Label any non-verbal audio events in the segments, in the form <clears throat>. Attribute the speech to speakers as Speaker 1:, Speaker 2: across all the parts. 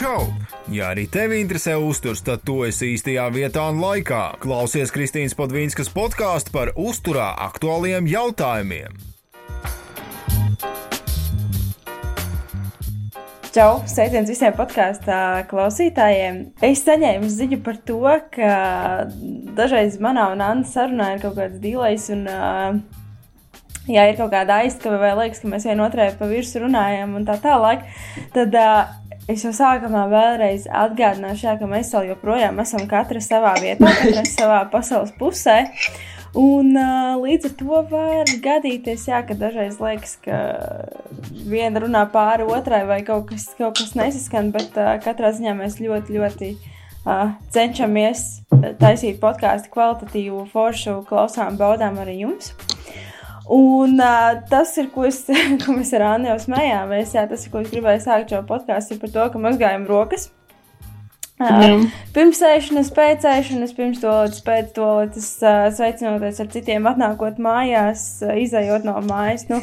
Speaker 1: Čau! Ja arī tevi interesē uzturs, tad tu esi īstajā vietā un laikā. Klausies Kristīnas Podvīnskas podkāstu par uzturā aktuāliem jautājumiem.
Speaker 2: Čau! Sveiciens visiem podkāstu klausītājiem. Es saņēmu ziņu par to, ka dažreiz manā un Anna sarunā ir kaut kāds dīlais. Un, ja ir kaut kāda aizskava vai liekas, ka mēs vienotrai pa virsmu runājam un tā tālāk, tad es jau sākumā vēlreiz atgādināšu, jā, ka mēs vēl joprojām esam katra savā vietā, katra <laughs> savā pasaules pusē. Un uh, līdz ar to var gadīties, jā, ka dažreiz liekas, ka viena runā pāri otrai vai kaut kas, kaut kas nesaskan, bet uh, katrā ziņā mēs ļoti, ļoti uh, cenšamies taisīt podkāstu kvalitatīvu, foršu, klausām, baudām arī jums. Un uh, tas ir, ko, es, <laughs> ko mēs ar Annu jau smējāmies. Jā, tas ir, ko es gribēju sākt šo podkāstu, par to, ka mazgājam rokas. Uh, pirms ēšanas, pēc ēšanas, pirms toaletes, pēc toaletes, uh, sveicinoties ar citiem, atnākot mājās, uh, izējot no mājas. Nu,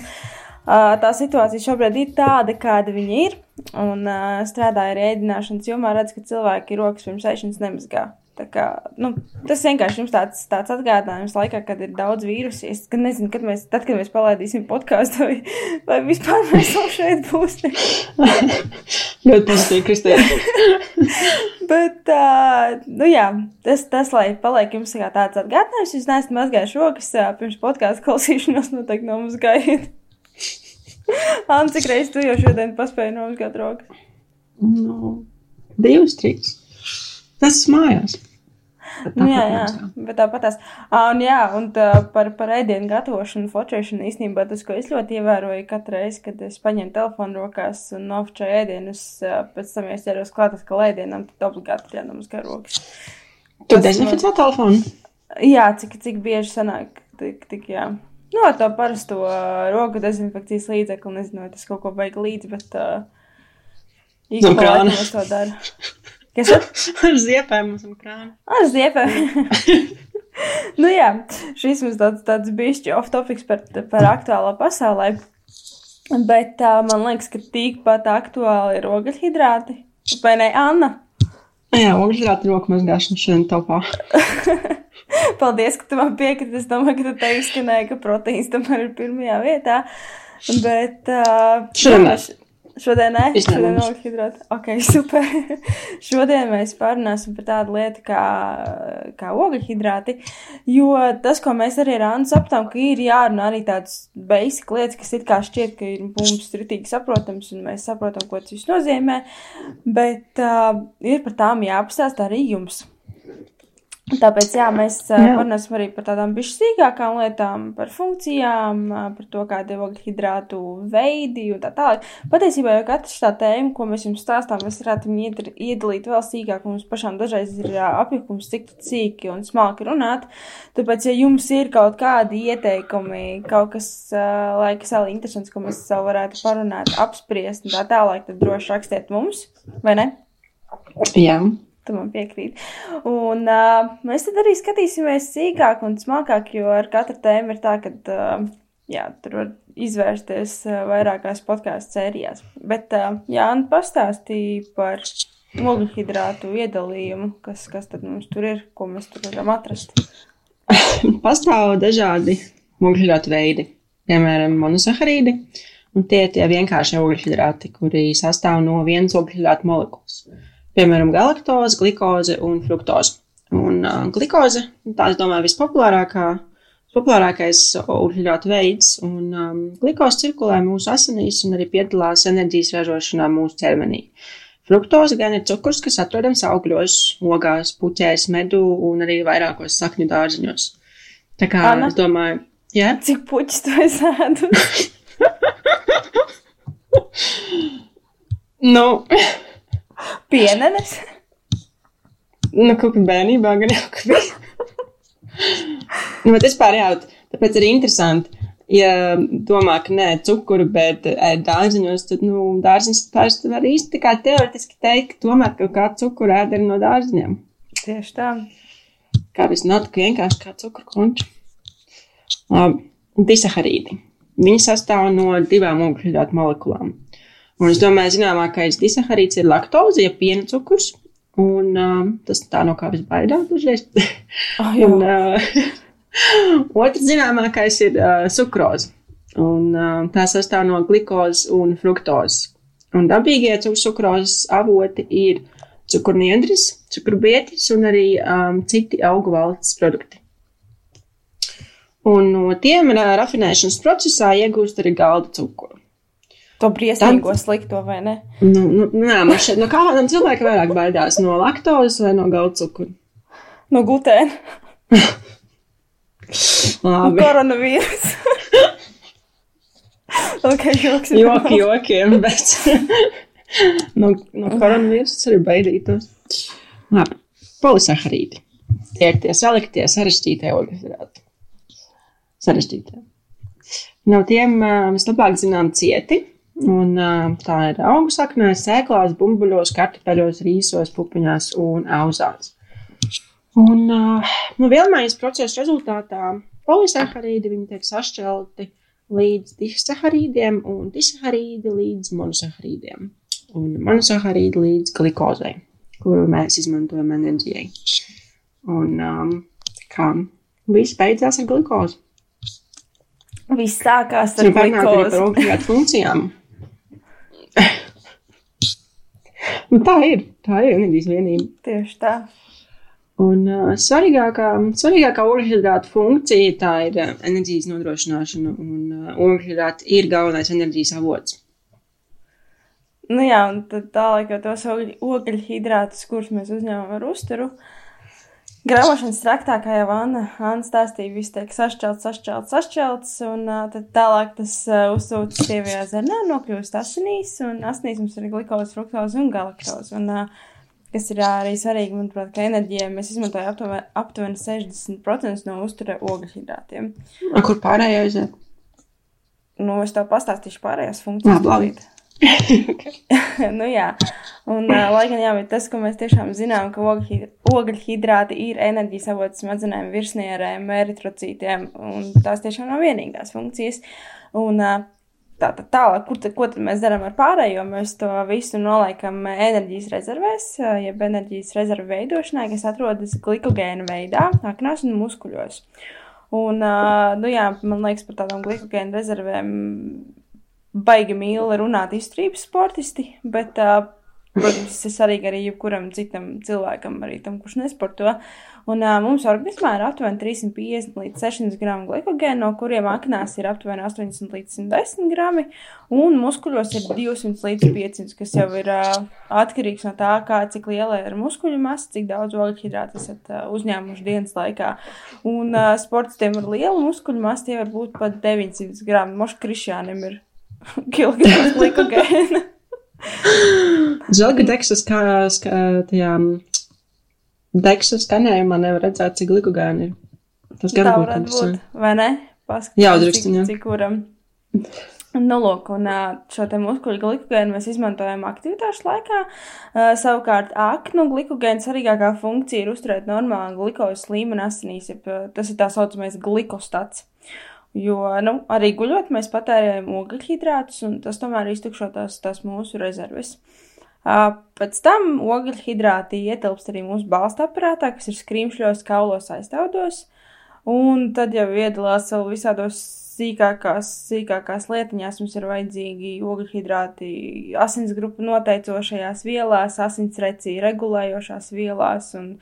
Speaker 2: tā situācija šobrīd ir tāda, kāda viņa ir. Un strādāja ar ēdināšanas jomā, redz, ka cilvēki rokas pirms ēšanas nemazgā. Kā, nu, tas vienkārši ir tāds, tāds atgādinājums laikā, kad ir daudz vīrusu. Es nezinu, kad mēs, tad, kad mēs palaidīsim podkāstu, vai, vai vispār mēs vēl šeit būsim. <laughs>
Speaker 3: Ļoti pozitīvi, Kristīna. <laughs>
Speaker 2: Bet, uh, nu jā, tas, tas, lai paliek jums kā tāds atgādinājums, jūs neesat mazgājuši rokas uh, pirms podkāstu klausīšanās, noteikti nomazgājiet. <laughs> Anna, cik reizes tu jau šodien paspēji nomazgāt rokas?
Speaker 3: Nu, divas, trīs. Tas mājās.
Speaker 2: Nu, jā, jā, bet tāpat tās. Un, jā, un tā, par, par ēdienu gatavošanu, fočēšanu īstenībā tas, ko es ļoti ievēroju katru reizi, kad es paņemu telefonu rokās un nofočēju ēdienus, pēc tam es ķeros klāt atkal ēdienam, tad obligāti ir jānomazgā rokas.
Speaker 3: Tu dezinficē telefonu?
Speaker 2: Jā, cik, cik bieži sanāk, tik, tik jā. Nu, ar to parasto roku dezinfekcijas līdzekli, nezinu, vai tas kaut ko vajag līdzi, bet uh,
Speaker 3: īstenībā no krāna.
Speaker 2: to dara. <laughs>
Speaker 3: Kas ar? <laughs> ar ziepēm mums ir krāna.
Speaker 2: Ar ziepēm. <laughs> nu jā, šis mums tāds, tāds bišķi off topics par, par aktuālo pasaulē. Bet uh, man liekas, ka tikpat aktuāli ir ogļhidrāti. Vai ne, Anna?
Speaker 3: Jā, ogļhidrāti roku mazgāšana šodien topā. <laughs>
Speaker 2: Paldies, ka tu man piekriti. Es domāju, ka tu te izskanēji, ka proteīns tomēr ir pirmajā vietā. Bet. Uh,
Speaker 3: šodien.
Speaker 2: Jā, Šodien nē, šodien nav hidrāta. Ok, <laughs> super. šodien mēs pārunāsim par tādu lietu kā, kā ogļhidrāti, jo tas, ko mēs arī ar Annu sapratām, ka ir jārunā arī tādas basic lietas, kas it kā šķiet, ka ir mums ritīgi saprotams, un mēs saprotam, ko tas viss nozīmē, bet uh, ir par tām jāpastāst arī jums. Tāpēc jā, mēs jā. runāsim arī par tādām bišķīgākām lietām, par funkcijām, par to, kāda ir ogļhidrātu veidi un tā tālāk. Patiesībā jau katrs tā tēma, ko mēs jums stāstām, mēs varētu iedalīt vēl sīkāk. Mums pašām dažreiz ir apjukums, cik cīki un smalki runāt. Tāpēc, ja jums ir kaut kādi ieteikumi, kaut kas, lai kas vēl interesants, ko mēs vēl varētu parunāt, apspriest un tā tālāk, tad droši rakstiet mums, vai ne?
Speaker 3: Jā.
Speaker 2: Tu man piekrīti. Un uh, mēs tad arī skatīsimies sīkāk un smalkāk, jo ar katru tēmu ir tā, ka uh, jā, tur var izvērsties uh, vairākās podkāstu sērijās. Bet uh, Jānis pastāstīja par ogļhidrātu iedalījumu, kas, kas tad mums tur ir, ko mēs tur varam atrast. <coughs>
Speaker 3: Pastāv dažādi ogļhidrātu veidi, piemēram, monosaharīdi. Un tie ir tie vienkāršie ogļhidrāti, kuri sastāv no vienas ogļhidrātu molekulas piemēram, galaktoze, glikoze un fruktoze. Un uh, glikoze, tā es domāju, vispopulārākā, populārākais ogļhidrātu veids, un um, glikoze cirkulē mūsu asinīs un arī piedalās enerģijas ražošanā mūsu ķermenī. Fruktoze gan ir cukurs, kas atrodams augļos, ogās, puķēs, medu un arī vairākos sakņu dārziņos. Tā kā Anna, es domāju, jā?
Speaker 2: Cik puķis tu esi ēdus? <laughs> <laughs>
Speaker 3: nu.
Speaker 2: Pienenes?
Speaker 3: Nu, kaut kā bērnībā gan jau ka bija. nu, bet vispār jā, tāpēc arī interesanti. Ja domā, ka nē, cukuru, bet ēd dārziņos, tad, nu, dārziņus parasti var īsti tā kā teoretiski teikt, ka tomēr kaut kā cukuru ēd arī no dārziņiem.
Speaker 2: Tieši tā.
Speaker 3: Kā viss nav tik vienkārši kā cukuru konča. Labi, disaharīdi. Viņi sastāv no divām ogļhidrātu molekulām Un es domāju, zināmākais disaharīds ir laktoze, ja piena cukurs. Un uh, tas tā no kā visbaidās dažreiz. <laughs>
Speaker 2: Oh,
Speaker 3: un, uh, <laughs> otrs zināmākais ir uh, sukroze. Un, uh, tā sastāv no glukozes un fruktozes. Un dabīgie cukrozes avoti ir cukurniedris, cukurbietis un arī um, citi augu valsts produkti. Un no tiem uh, rafinēšanas procesā iegūst arī galda cukuru.
Speaker 2: To briesmīgo slikto, vai ne?
Speaker 3: Nu, nu, nē, man šeit no kādam cilvēkam vairāk baidās no laktozes vai no galda cukura.
Speaker 2: No glutēna. <laughs>
Speaker 3: Labi.
Speaker 2: koronavīrusa. <laughs> ok, joks.
Speaker 3: Joki jokiem, bet <laughs> no, no koronavīrusa arī baidītos. Labi, polisaharīdi. Tie ir tie saliktie sarežģītie ogļhidrāti. Sarežģītie. No tiem vislabāk zinām cieti. Un, tā ir augu saknēs, sēklās, bumbuļos, kartupeļos, rīsos, pupiņās un auzās. Un nu, vielmaiņas procesa rezultātā polisaharīdi tiek sašķelti līdz disaharīdiem un disaharīdi līdz monosaharīdiem. Un monosaharīdi līdz glikozei, kuru mēs izmantojam enerģijai. Un um, kā viss beidzās ar glikozi.
Speaker 2: Viss sākās ar
Speaker 3: par
Speaker 2: glikozi.
Speaker 3: ogļu funkcijām. Nu, tā ir, tā ir enerģijas vienība.
Speaker 2: Tieši tā.
Speaker 3: Un uh, svarīgākā, svarīgākā ogļhidrāta funkcija tā ir uh, enerģijas nodrošināšana, un uh, ogļhidrāti ir galvenais enerģijas avots.
Speaker 2: Nu jā, un tad tālāk jau tos ogļhidrātus, kurus mēs uzņemam ar uzturu. Graušanas traktā, kā jau Anna, Anna stāstīja, viss tiek sašķelts, sašķelts, sašķelts, un tad tālāk tas uzsūcas tievajā zernā, nokļūst asinīs, un asinīs mums ir glikoze, fruktoze un galaktoze. Un, kas ir arī svarīgi, manuprāt, ka enerģijai mēs izmantojam aptuveni, aptuveni 60% no uztura ogļhidrātiem.
Speaker 3: Kur pārējā aiziet?
Speaker 2: Nu, es tev pastāstīšu pārējās funkcijas.
Speaker 3: Labi, labi. <laughs>
Speaker 2: nu, jā, un uh, lai gan jā, tas, ko mēs tiešām zinām, ka ogļhid- ogļhidrāti ir enerģijas avots smadzenēm, virsnierēm, eritrocītiem, un tās tiešām nav vienīgās funkcijas. Un, uh, tā, tā, tālāk, kur ko tad mēs darām ar pārējo? Mēs to visu noliekam enerģijas rezervēs, jeb enerģijas rezervu veidošanai, kas atrodas glikogēna veidā, aknās un muskuļos. Un, nu jā, man liekas, par tādām glikogēna rezervēm baigi mīli runāt izturības sportisti, bet, uh, protams, tas ir svarīgi arī jebkuram citam cilvēkam, arī tam, kurš nesporto. Un uh, mums organismā ir aptuveni 350 līdz 600 gramu glikogēna, no kuriem aknās ir aptuveni 80 līdz 110 grami, un muskuļos ir 200 līdz 500, kas jau ir uh, atkarīgs no tā, kā, cik liela ir muskuļu masa, cik daudz ogļhidrātu esat uh, uzņēmuši dienas laikā. Un uh, sportistiem ar lielu muskuļu masu tie var būt pat 900 gramu. Mošs Krišjānam ir kilograms glikogēna.
Speaker 3: Žēl, ka Deksas kā, kā tajā Deksas skanējumā nevar redzēt, cik glikogēni ir. Tas gan būtu interesanti.
Speaker 2: vai ne? Paskatīsim,
Speaker 3: Jā,
Speaker 2: cik,
Speaker 3: drusciņā.
Speaker 2: cik kuram. Nu, lūk, un šo te muskuļu glikogēnu mēs izmantojam aktivitāšu laikā. Ā, Savukārt, aknu glikogēna svarīgākā funkcija ir uzturēt normālu glukozes līmeni asinīs, ā, tas ir tā saucamais glikostats. Jo nu, arī guļot, mēs patērējam ogļhidrātus, un tas tomēr iztukšo tās, tās mūsu rezerves. Pēc tam ogļhidrāti ietilpst arī mūsu balsta aparātā, kas ir skrīmšļos, kaulos, aiztaudos. Un tad jau iedalās vēl visādos sīkākās, sīkākās lietiņās. Mums ir vajadzīgi ogļhidrāti asinsgrupu noteicošajās vielās, asinsrecī regulējošās vielās un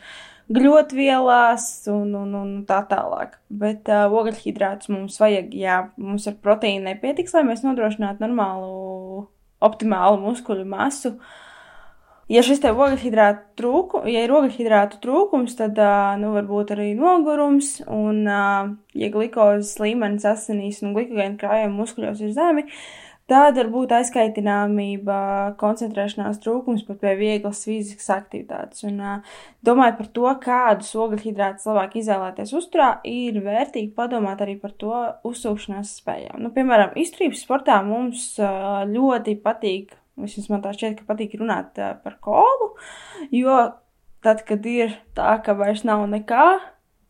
Speaker 2: gļotvielās un, un, un tā tālāk. Bet uh, ogļhidrātus mums vajag, jā, mums ar proteīnu nepietiks, lai mēs nodrošinātu normālu, optimālu muskuļu masu. Ja šis te ogļhidrātu trūkums, ja ir ogļhidrātu trūkums, tad, ā, nu, varbūt arī nogurums, un, ā, ja glikozes līmenis asinīs un glikogēna krājuma muskuļos ir zemi, tad var būt aizkaitināmība, koncentrēšanās trūkums pat pie vieglas fiziskas aktivitātes. Un, domājot par to, kādus ogļhidrātus labāk izvēlēties uzturā, ir vērtīgi padomāt arī par to uzsūkšanās spējām. Nu, piemēram, izturības sportā mums ļoti patīk Vismaz man tā šķiet, ka patīk runāt par kolu, jo tad, kad ir tā, ka vairs nav nekā,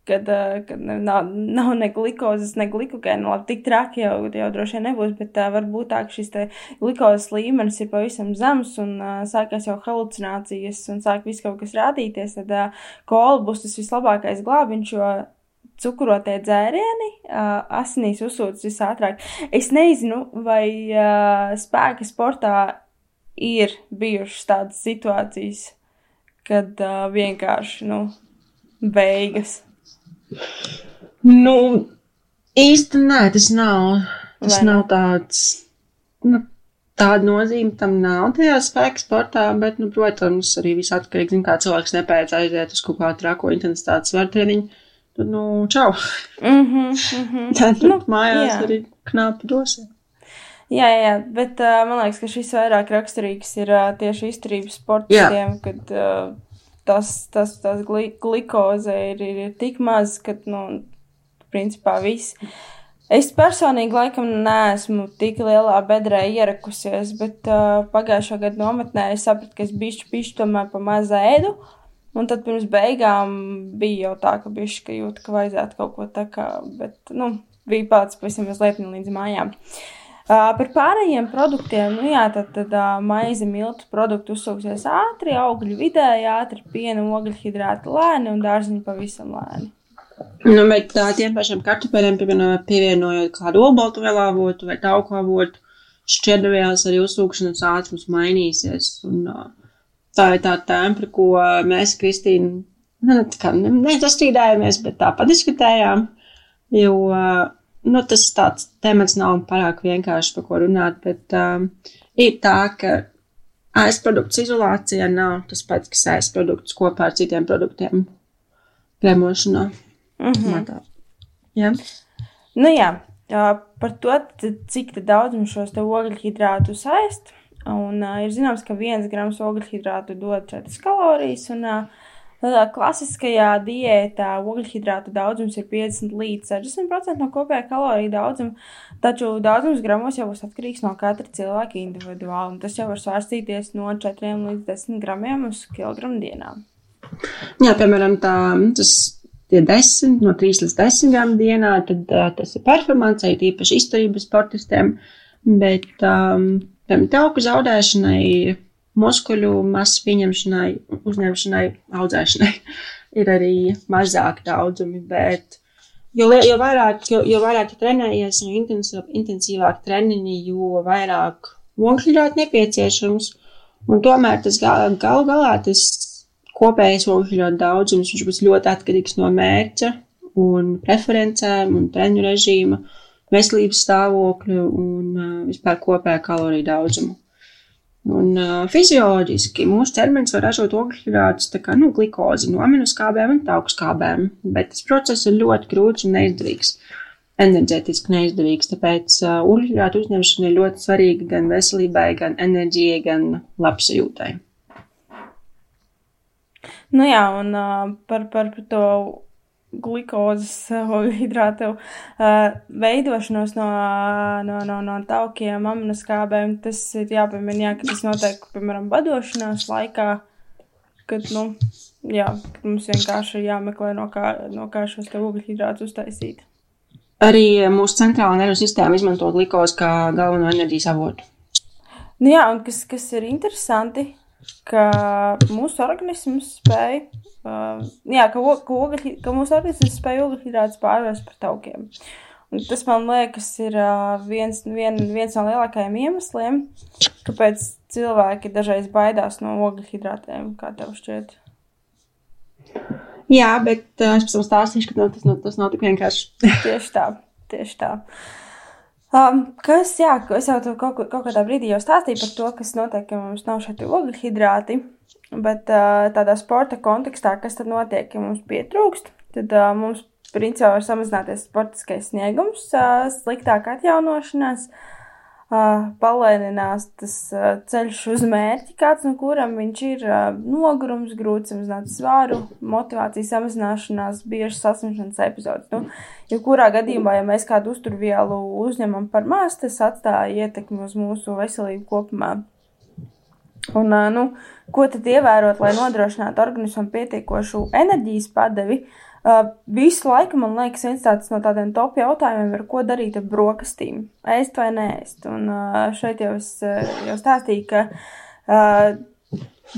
Speaker 2: kad, kad nav, nav ne glukozes, ne glikogēna. Nu, labi, tik traki jau, jau droši vien nebūs, bet uh, varbūt tā, šis glukozes līmenis ir pavisam zems un uh, sākās jau halucinācijas un sāk viss kaut kas rādīties, tad uh, kola būs tas vislabākais glābiņš, jo cukurotie dzērieni uh, asinīs uzsūtas visātrāk. Es nezinu, vai uh, spēka sportā ir bijušas tādas situācijas, kad uh, vienkārši, nu, beigas.
Speaker 3: Nu, īsti nē, tas nav. Tas
Speaker 2: Vai
Speaker 3: nav tāds. Nu, tāda nozīme tam nav tajā spēka sportā, bet, nu, protams, arī viss atkarīgs. Zin, kā cilvēks nepēc aiziet uz kaut kādu trako intensitātes svaru treniņu, tad, nu, čau.
Speaker 2: Mhm, mhm. <laughs>
Speaker 3: Tad
Speaker 2: Nu,
Speaker 3: mājās
Speaker 2: jā.
Speaker 3: arī knapi dosies.
Speaker 2: Jā, jā, bet uh, man liekas, ka šis vairāk raksturīgs ir uh, tieši izturības sportistiem, kad uh, tas, tas, tas gli glikoze ir, ir, ir tik maz, ka, nu, principā viss. Es personīgi laikam neesmu tik lielā bedrē ierakusies, bet uh, pagājušā gada nometnē es sapratu, ka es bišķi, bišķi tomēr pa maz ēdu. Un tad pirms beigām bija jau tā, ka bišķi, ka jūt, ka vajadzētu kaut ko tā kā, bet, nu, bija pats pavisam mazliet līdz mājām. Uh, par pārējiem produktiem, nu jā, tad, tad maize, miltu produktu uzsūksies ātri, augļi vidēji ātri, piena, ogļhidrāti lēni un dārziņi pavisam lēni.
Speaker 3: Nu, bet tā, tiem pašiem kartupeļiem pievienojot, kādu olbaltumvielu avotu vai tauku avotu, šķiedrvielas arī uzsūkšanas ātrums mainīsies. Un, tā ir tā tēma, ko mēs, Kristīna, nu, kā ne- nesastrīdējāmies, bet tā padiskutējām. Jo nu, tas tāds temats nav pārāk vienkārši par ko runāt, bet um, ir tā, ka aizprodukts izolācija nav tas pats, kas aizprodukts kopā ar citiem produktiem kremošanā.
Speaker 2: Mhm.
Speaker 3: Matā. Jā.
Speaker 2: Nu jā, par to, cik daudz mums šos te ogļhidrātus aist. Un uh, ir zināms, ka viens grams ogļhidrātu dod 4 kalorijas, un uh, klasiskajā diētā ogļhidrātu daudzums ir 50 līdz 60% no kopējā kaloriju daudzuma, taču daudzums gramos jau būs atkarīgs no katra cilvēka individuāli, un tas jau var svārstīties no 4 līdz 10 gramiem uz kilogramu dienā.
Speaker 3: Jā, piemēram, tā, tas tie 10, no 3 līdz 10 gramu dienā, tad uh, tas ir performance, īpaši izturības sportistiem, bet um, tauku zaudēšanai, muskuļu masas pieņemšanai, uzņemšanai, audzēšanai <laughs> ir arī mazāk daudzumi, bet jo, jo vairāk, jo, jo vairāk tu trenējies, jo intensīvāk, intensīvāk treniņi, jo vairāk ogļhidrātu nepieciešams, un tomēr tas gal, galu galā tas kopējais ogļhidrātu daudzums, viņš būs ļoti atkarīgs no mērķa un preferencēm un treniņu režīma, veselības stāvokļa un uh, vispār kopējā kaloriju daudzumu. Un uh, fizioloģiski mūsu ķermenis var ražot ogļhidrātus, kā nu, glikozi no aminoskābēm un taukskābēm, bet tas process ir ļoti grūts un neizdevīgs. Enerģētiski neizdevīgs, tāpēc uh, ogļhidrātu uzņemšana ir ļoti svarīga gan veselībai, gan enerģijai, gan labsajūtai.
Speaker 2: Nu jā, un uh, par, par to glukozes hidrātu uh, veidošanos no, no, no, no taukiem, aminoskābēm, tas ir jāpiemina, jā, ka tas notiek, piemēram, badošanās laikā, kad, nu, jā, kad mums vienkārši ir jāmeklē, no kā, no kā šos te ogļhidrātus uztaisīt.
Speaker 3: Arī mūsu centrālā nervu sistēma izmanto glikozi kā galveno enerģijas avotu.
Speaker 2: Nu jā, un kas, kas ir interesanti, ka mūsu organisms spēj, uh, jā, ka, ka, ogļhi- ka mūsu organisms spēj ogļhidrātus pārvērst par taukiem. Un tas man liekas, ir uh, viens, vien, viens no lielākajiem iemesliem, kāpēc cilvēki dažreiz baidās no ogļhidrātiem, kā tev šķiet.
Speaker 3: Jā, bet uh, es pēc tam stāstīšu, ka tas, no, tas nav tik vienkārši. <laughs>
Speaker 2: Tieši tā, tieši tā. Um, kas, jā, es jau tev kaut, kaut kādā brīdī jau stāstīju par to, kas notiek, ja mums nav šeit ogļhidrāti, bet tādā sporta kontekstā, kas tad notiek, ja mums pietrūkst, tad mums principā var samazināties sportiskais sniegums, sliktāk atjaunošanās, palēninās tas ceļš uz mērķi, kāds no kuram viņš ir nogurums, grūti samazināt svaru, motivācijas samazināšanās, bieži saslimšanas epizodes. Nu, Jebkurā gadījumā, ja mēs kādu uzturvielu uzņemam par maz, tas atstāja ietekmi uz mūsu veselību kopumā. Un, nu, ko tad ievērot, lai nodrošinātu organismam pietiekošu enerģijas padevi? Visu laiku man liekas, viens tāds no tādiem top jautājumiem ir, ko darīt ar brokastīm. Ēst vai nēst. Un uh, šeit jau es jau stāstīju, ka uh,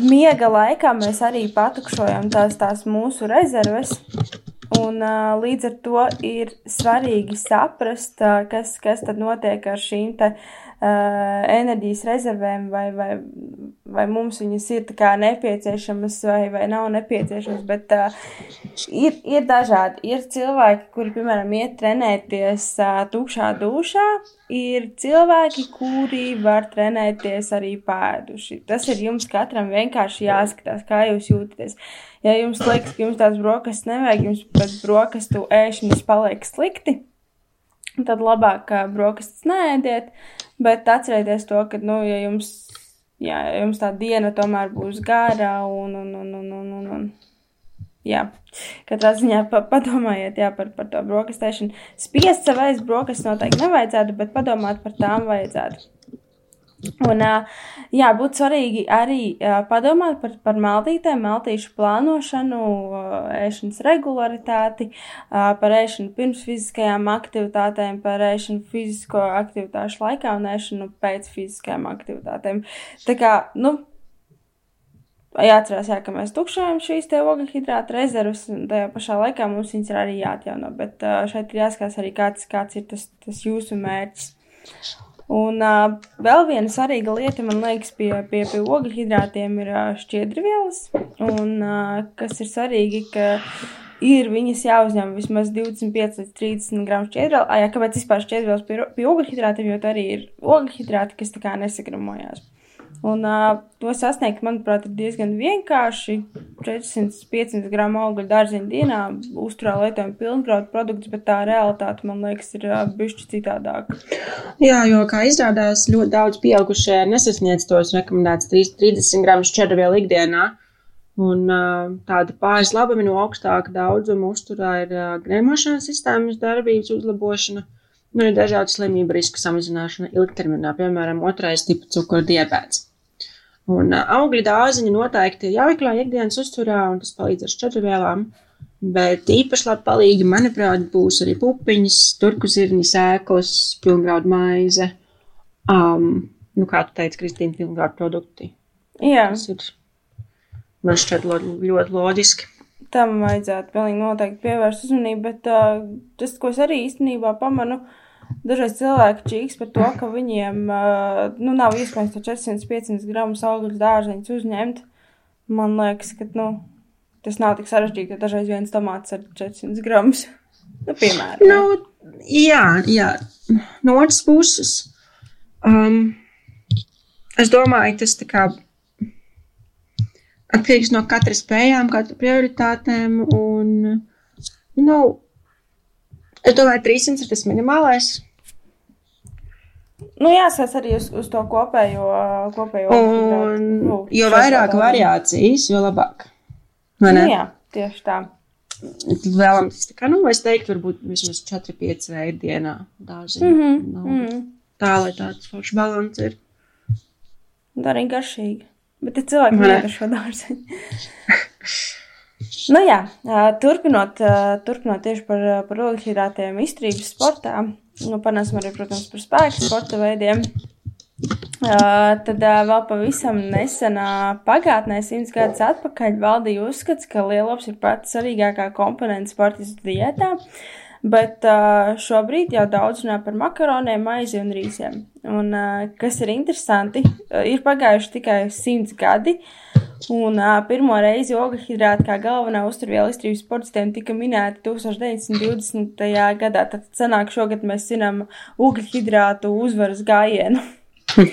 Speaker 2: miega laikā mēs arī patukšojam tās, tās mūsu rezerves. Un, uh, līdz ar to ir svarīgi saprast, uh, kas, kas tad notiek ar šīm te, uh, enerģijas rezervēm, vai, vai, vai mums viņas ir nepieciešamas vai, vai nav nepieciešamas. Bet uh, ir, ir dažādi. Ir cilvēki, kuri, piemēram, iet trenēties uh, tukšā dušā, ir cilvēki, kuri var trenēties arī pēduši. Tas ir jums katram vienkārši jāskatās, kā jūs jūtaties. Ja jums liekas, ka jums tās brokastis nevajag, jums pēc brokastu ēšanas paliek slikti, tad labāk brokastis neēdiet. Bet atcerieties to, ka, nu, ja jums, jā, ja jums tā diena tomēr būs gara un, un, un, un, un, un, un jā, katrā ziņā pa, padomājiet jā, par, par to brokastēšanu. Spiest savais brokastis noteikti nevajadzētu, bet padomāt par tām vajadzētu. Un, jā, būtu svarīgi arī padomāt par, par maltītēm, maltīšu plānošanu, ēšanas regularitāti, par ēšanu pirms fiziskajām aktivitātēm, par ēšanu fizisko aktivitāšu laikā un ēšanu pēc fiziskajām aktivitātēm. Tā kā, nu, jāatcerās, jā, ka mēs tukšojam šīs te ogļhidrāta rezervas, un tajā pašā laikā mums viņas ir arī jāatjauno, bet šeit ir jāskatās arī kāds, kāds ir tas, tas jūsu mērķis. Un uh, vēl viena svarīga lieta, man liekas, pie, pie, pie ogļhidrātiem ir uh, šķiedrvielas. Un uh, kas ir svarīgi, ka ir viņas jāuzņem vismaz 25 līdz 30 gramu šķiedrvielu. Jā, kāpēc vispār šķiedrvielas pie, pie ogļhidrātiem, jo tā arī ir ogļhidrāti, kas tā kā nesagramojās. Un uh, to sasniegt, manuprāt, ir diezgan vienkārši. 400-500 gramu augļu dārziņu dienā uzturā lietojam pilngraudu produktus, bet tā realitāte, man liekas, ir uh, bišķi citādāk.
Speaker 3: Jā, jo, kā izrādās, ļoti daudz pieaugušie nesasniedz tos rekomendēts 30 gramu šķedrvielu ikdienā. Un uh, tāda pāris labumi no augstāka daudzuma uzturā ir uh, gremošanas sistēmas darbības uzlabošana Nu, ir dažādu slimību risku samazināšana ilgtermiņā, piemēram, otrais tipa cukura diabēts. Un uh, augļu dārziņi noteikti ir jāiekļā ikdienas uzturā, un tas palīdz ar šķedrvielām. Bet īpaši labi palīgi, manuprāt, būs arī pupiņas, turku zirņi, sēklas, pilngraudu maize. Um, nu, kā tu teici, Kristīna, pilngraudu produkti.
Speaker 2: Jā.
Speaker 3: Tas ir, man šķiet, lo, ļoti loģiski.
Speaker 2: Tam vajadzētu pilnīgi noteikti pievērst uzmanību, bet uh, tas, ko es arī īstenībā pamanu, uh, Dažreiz cilvēki čīks par to, ka viņiem uh, nu, nav iespējams to 400-500 gramus augļu dārzeņus uzņemt. Man liekas, ka nu, tas nav tik sarežģīti, ka dažreiz viens tomāts ir 400 gramus. Nu, piemēram.
Speaker 3: Nu, jā, jā. No otras puses, um, es domāju, tas tā kā atkarīgs no katras spējām, katra prioritātēm. Un, nu, es domāju, 300 ir tas minimālais.
Speaker 2: Nu, jāsaka arī uz, uz to kopējo. kopējo
Speaker 3: un, nu, jo vairāk variācijas, jo labāk.
Speaker 2: Nu, jā, tieši tā.
Speaker 3: Vēlams, tā kā, nu, es teiktu, varbūt vismaz 4-5 veidi dienā dārziņu. Mm -hmm, no, mm -hmm. Tā, lai tāds foršs balans ir.
Speaker 2: Tā arī garšīgi. Bet ir cilvēki, kas negar šo dārziņu. <laughs> nu jā, turpinot, turpinot tieši par, par ogļhidrātiem izturības sportā nu, panāsim arī, protams, par spēku sporta veidiem. Uh, tad uh, vēl pavisam nesenā pagātnē, simts gadus atpakaļ, valdīja uzskats, ka lielops ir pats svarīgākā komponente sportistu diētā, bet uh, šobrīd jau daudz runā par makaroniem, maizi un rīsiem. Un, uh, kas ir interesanti, uh, ir pagājuši tikai simts gadi, Un uh, pirmo reizi ogļhidrāti kā galvenā uzturviela izturības sportistiem tika minēti 1920. gadā. Tad sanāk šogad mēs zinām ogļhidrātu uzvaras gājienu. <laughs>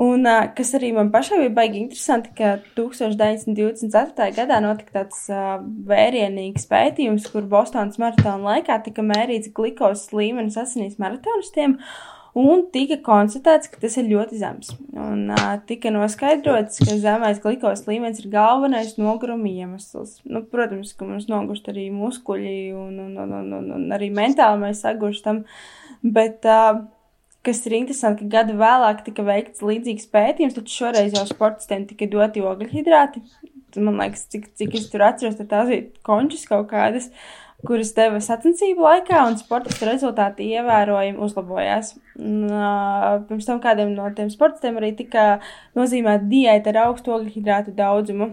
Speaker 2: Un, uh, kas arī man pašai bija baigi interesanti, ka 1924. gadā notika tāds uh, vērienīgs pētījums, kur Bostonas maratona laikā tika mērīts glikos līmenis asinīs maratonistiem. Un tika konstatēts, ka tas ir ļoti zems. Un uh, tika noskaidrots, ka zemais glikos līmenis ir galvenais noguruma iemesls. Nu, protams, ka mums nogurst arī muskuļi un, un, un, un, un, un arī mentāli mēs sagurstam. Bet, uh, kas ir interesanti, ka gadu vēlāk tika veikts līdzīgs pētījums, taču šoreiz jau sportistiem tika doti ogļhidrāti. man liekas, cik, cik es tur atceros, tad tās bija končas kaut kādas, kuras deva sacensību laikā, un sportistu rezultāti ievērojami uzlabojās. Pirms tam kādiem no tiem sportistiem arī tika nozīmēta diēta ar augstu ogļhidrātu daudzumu.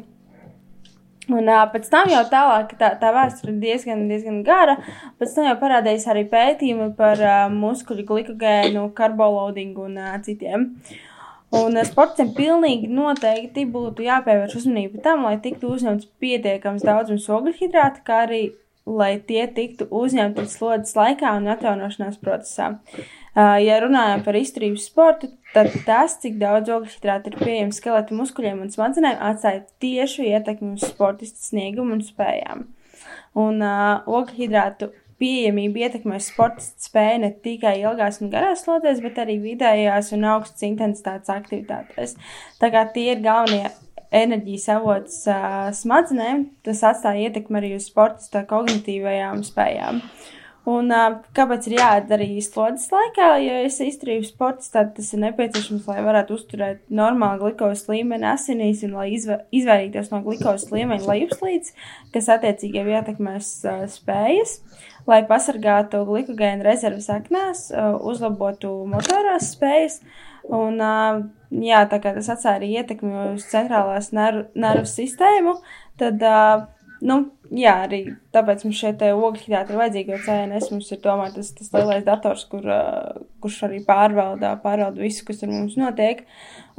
Speaker 2: Un pēc tam jau tālāk tā, tā vēsture ir diezgan, diezgan gara. Pēc tam jau parādījās arī pētījumi par uh, muskuļu glikogēnu, karboloadingu un uh, citiem. Un sportiem pilnīgi noteikti būtu jāpievērš uzmanība tam, lai tiktu uzņemts pietiekams daudzums ogļhidrātu, kā arī lai tie tiktu uzņemti slodzes laikā un atjaunošanās procesā. Ja runājam par izturības sportu, tad tas, cik daudz ogļhidrātu ir pieejams skeleta muskuļiem un smadzenēm, atstāja tiešu ietekmi uz sportista sniegumu un spējām. Un uh, ogļhidrātu pieejamība ietekmē sportistu spēju ne tikai ilgās un garās slodzēs, bet arī vidējās un augstas intensitātes aktivitātēs. Tā kā tie ir galvenie enerģijas avots uh, smadzenēm, tas atstāja ietekmi arī uz sportista kognitīvajām spējām. Uh, Un, uh, kāpēc ir jādara arī slodzes laikā? Ja es izturīju sports, tad tas ir nepieciešams, lai varētu uzturēt normālu glukozes līmeni asinīs un lai izva izvairītos no glukozes līmeņa lejupslīdes, kas attiecīgi jau ietekmēs uh, spējas, lai pasargātu glikogēnu rezerves aknās, uzlabotu motorās spējas. Un, jā, tā kā tas atstāja arī ietekmi uz centrālās nervu, nervu sistēmu, tad Nu, jā, arī tāpēc mums šeit ogļhidrāti ir vajadzīgi, jo CNS mums ir tomēr tas, tas lielais dators, kur, uh, kurš arī pārvalda, pārvalda visu, kas ar mums notiek.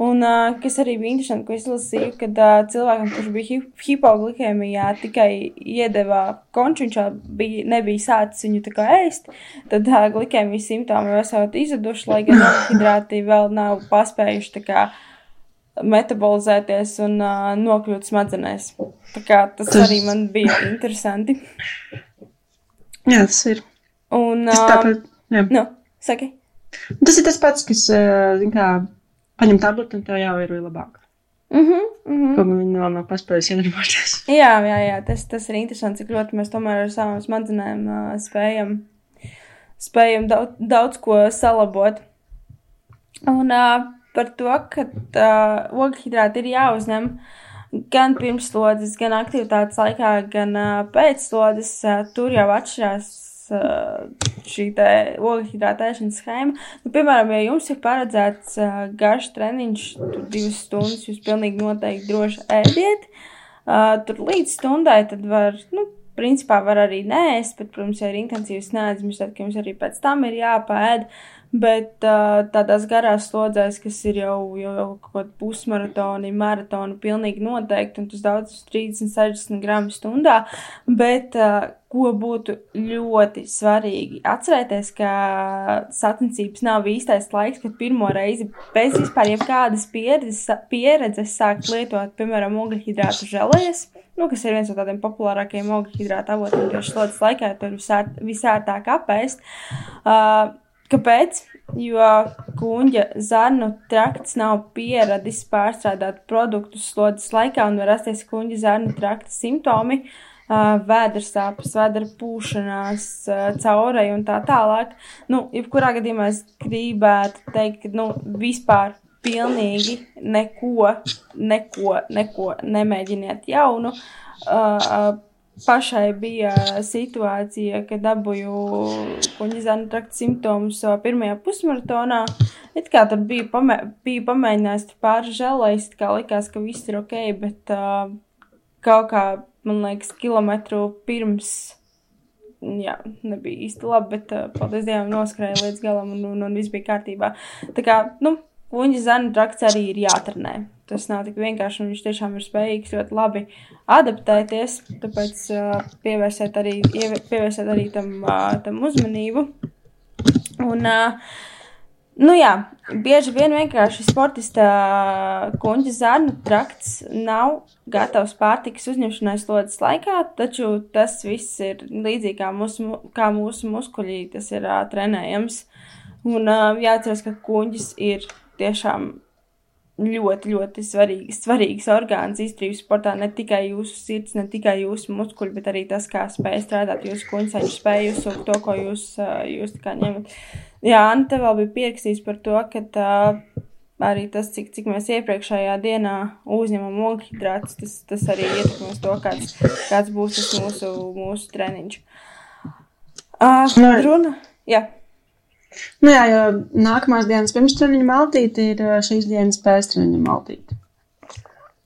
Speaker 2: Un uh, kas arī bija interesanti, ko es lasīju, kad uh, cilvēkam, kurš bija hip hipoglikēmijā, tikai iedeva konču, viņš bija, nebija sācis viņu tā kā ēst, tad uh, glikēmijas simptomi jau esot izuduši, lai gan ogļhidrāti vēl nav paspējuši tā kā metabolizēties un uh, nokļūt smadzenēs. Tā kā tas, tas arī man bija interesanti.
Speaker 3: Jā, tas ir.
Speaker 2: Un,
Speaker 3: tas tāpat, jā.
Speaker 2: Nu, saki.
Speaker 3: Tas ir tas pats, kas, zin kā, paņem tableti un tev jau ir labāk.
Speaker 2: Mhm, mm mhm. Mm
Speaker 3: Ko viņi vēl nav paspējuši iedarboties. <laughs>
Speaker 2: Jā, jā, jā, tas, tas ir interesanti, cik ļoti mēs tomēr ar savām smadzenēm uh, spējam, spējam daudz, daudz ko salabot. Un, uh, par to, ka uh, ogļhidrāti ir jāuzņem gan pirmslodzes, gan aktivitātes laikā, gan uh, pēcslodzes. Uh, tur jau atšķirās uh, šī ogļhidrāta ēšanas schēma. Nu, piemēram, ja jums ir paredzēts uh, garš treniņš, tur divas stundas, jūs pilnīgi noteikti droši ēdiet. Uh, tur līdz stundai tad var, nu, principā var arī nēst, bet, protams, ja ir intensīvs nēdzums, tad jums arī pēc tam ir jāpēd. Uh, Bet uh, tādās garās slodzēs, kas ir jau, jau, jau kaut kāda pusmaratoni, maratoni, pilnīgi noteikti, un tas daudz 30, 60 gramu stundā. Bet uh, ko būtu ļoti svarīgi atcerēties, ka sacensības nav īstais laiks, kad pirmo reizi bez vispār jebkādas pieredzes, pieredzes sākt lietot, piemēram, ogļhidrātu žēlējas. Nu, kas ir viens no tādiem populārākajiem ogļhidrātu avotiem tieši slodzes laikā, tur visērtāk apēst. Uh, Kāpēc? Jo kuģa zarnu trakts nav pieradis pārstrādāt produktus slodzes laikā un var rasties kuģa zarnu trakta simptomi, uh, vēdersāpes, vēdera pūšanās, caurai un tā tālāk. Nu, jebkurā gadījumā es gribētu teikt, ka, nu, vispār pilnīgi neko, neko, neko nemēģiniet jaunu. Uh, pašai bija situācija, kad dabūju kuģizānu trakta simptomus savā pirmajā pusmaratonā. It kā tur bija, pamē, bija pamēģinājis pāris žēlējis, kā likās, ka viss ir ok, bet uh, kaut kā, man liekas, kilometru pirms, jā, nebija īsti labi, bet uh, paldies Dievam noskrēja līdz galam un, un, un viss bija kārtībā. Tā kā, nu, kuģizānu trakts arī ir jātrenē tas nav tik vienkārši, un viņš tiešām ir spējīgs ļoti labi adaptēties. Tāpēc uh, pievērsiet arī, pievērsiet arī tam, uh, tam uzmanību. Un, uh, nu jā, bieži vien vienkārši sportista kuģa zarnu trakts nav gatavs pārtikas uzņemšanai slodzes laikā, taču tas viss ir līdzīgi kā mūsu, kā mūsu muskuļi, tas ir uh, trenējams. Un uh, jāatcerās, ka kuģis ir tiešām ļoti, ļoti svarīgs, svarīgs orgāns izturības sportā. Ne tikai jūsu sirds, ne tikai jūsu muskuļi, bet arī tas, kā spēj strādāt jūsu kuņceļu, spēj uzsūkt to, ko jūs, jūs kā ņemat. Jā, Anna te vēl bija pierakstījis par to, ka tā, arī tas, cik, cik mēs iepriekšējā dienā uzņemam ogļhidrātus, tas, tas arī ietekmēs to, kāds, kāds būs tas mūsu, mūsu treniņš. Uh, runa, jā.
Speaker 3: Nu jā, jo nākamās dienas pirms treniņa maltīte ir šīs dienas pēc treniņa maltīte.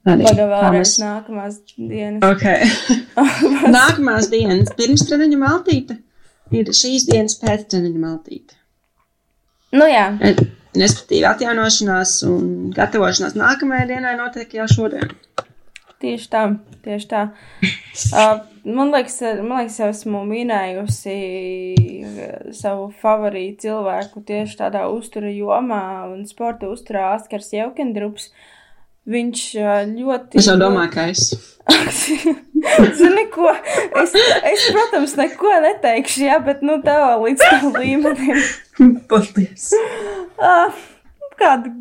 Speaker 2: Arī vēlreiz nākamās dienas.
Speaker 3: Okay. nākamās dienas pirms treniņa maltīte ir šīs dienas pēc treniņa maltīte.
Speaker 2: Nu jā.
Speaker 3: Respektīvi, atjaunošanās un gatavošanās nākamajai dienai notiek jau šodien.
Speaker 2: Tieši tā, tieši tā. Uh, <laughs> man liekas, man liekas, jau esmu minējusi savu favorītu cilvēku tieši tādā uztura jomā un sporta uzturā Askars Jeukendrups. Viņš ļoti.
Speaker 3: Es jau domāju, ka es. <laughs>
Speaker 2: Zini, ko? Es, es, protams, neko neteikšu, jā, bet nu tā līdz tam līmenim. <laughs>
Speaker 3: Paldies!
Speaker 2: Uh, kādu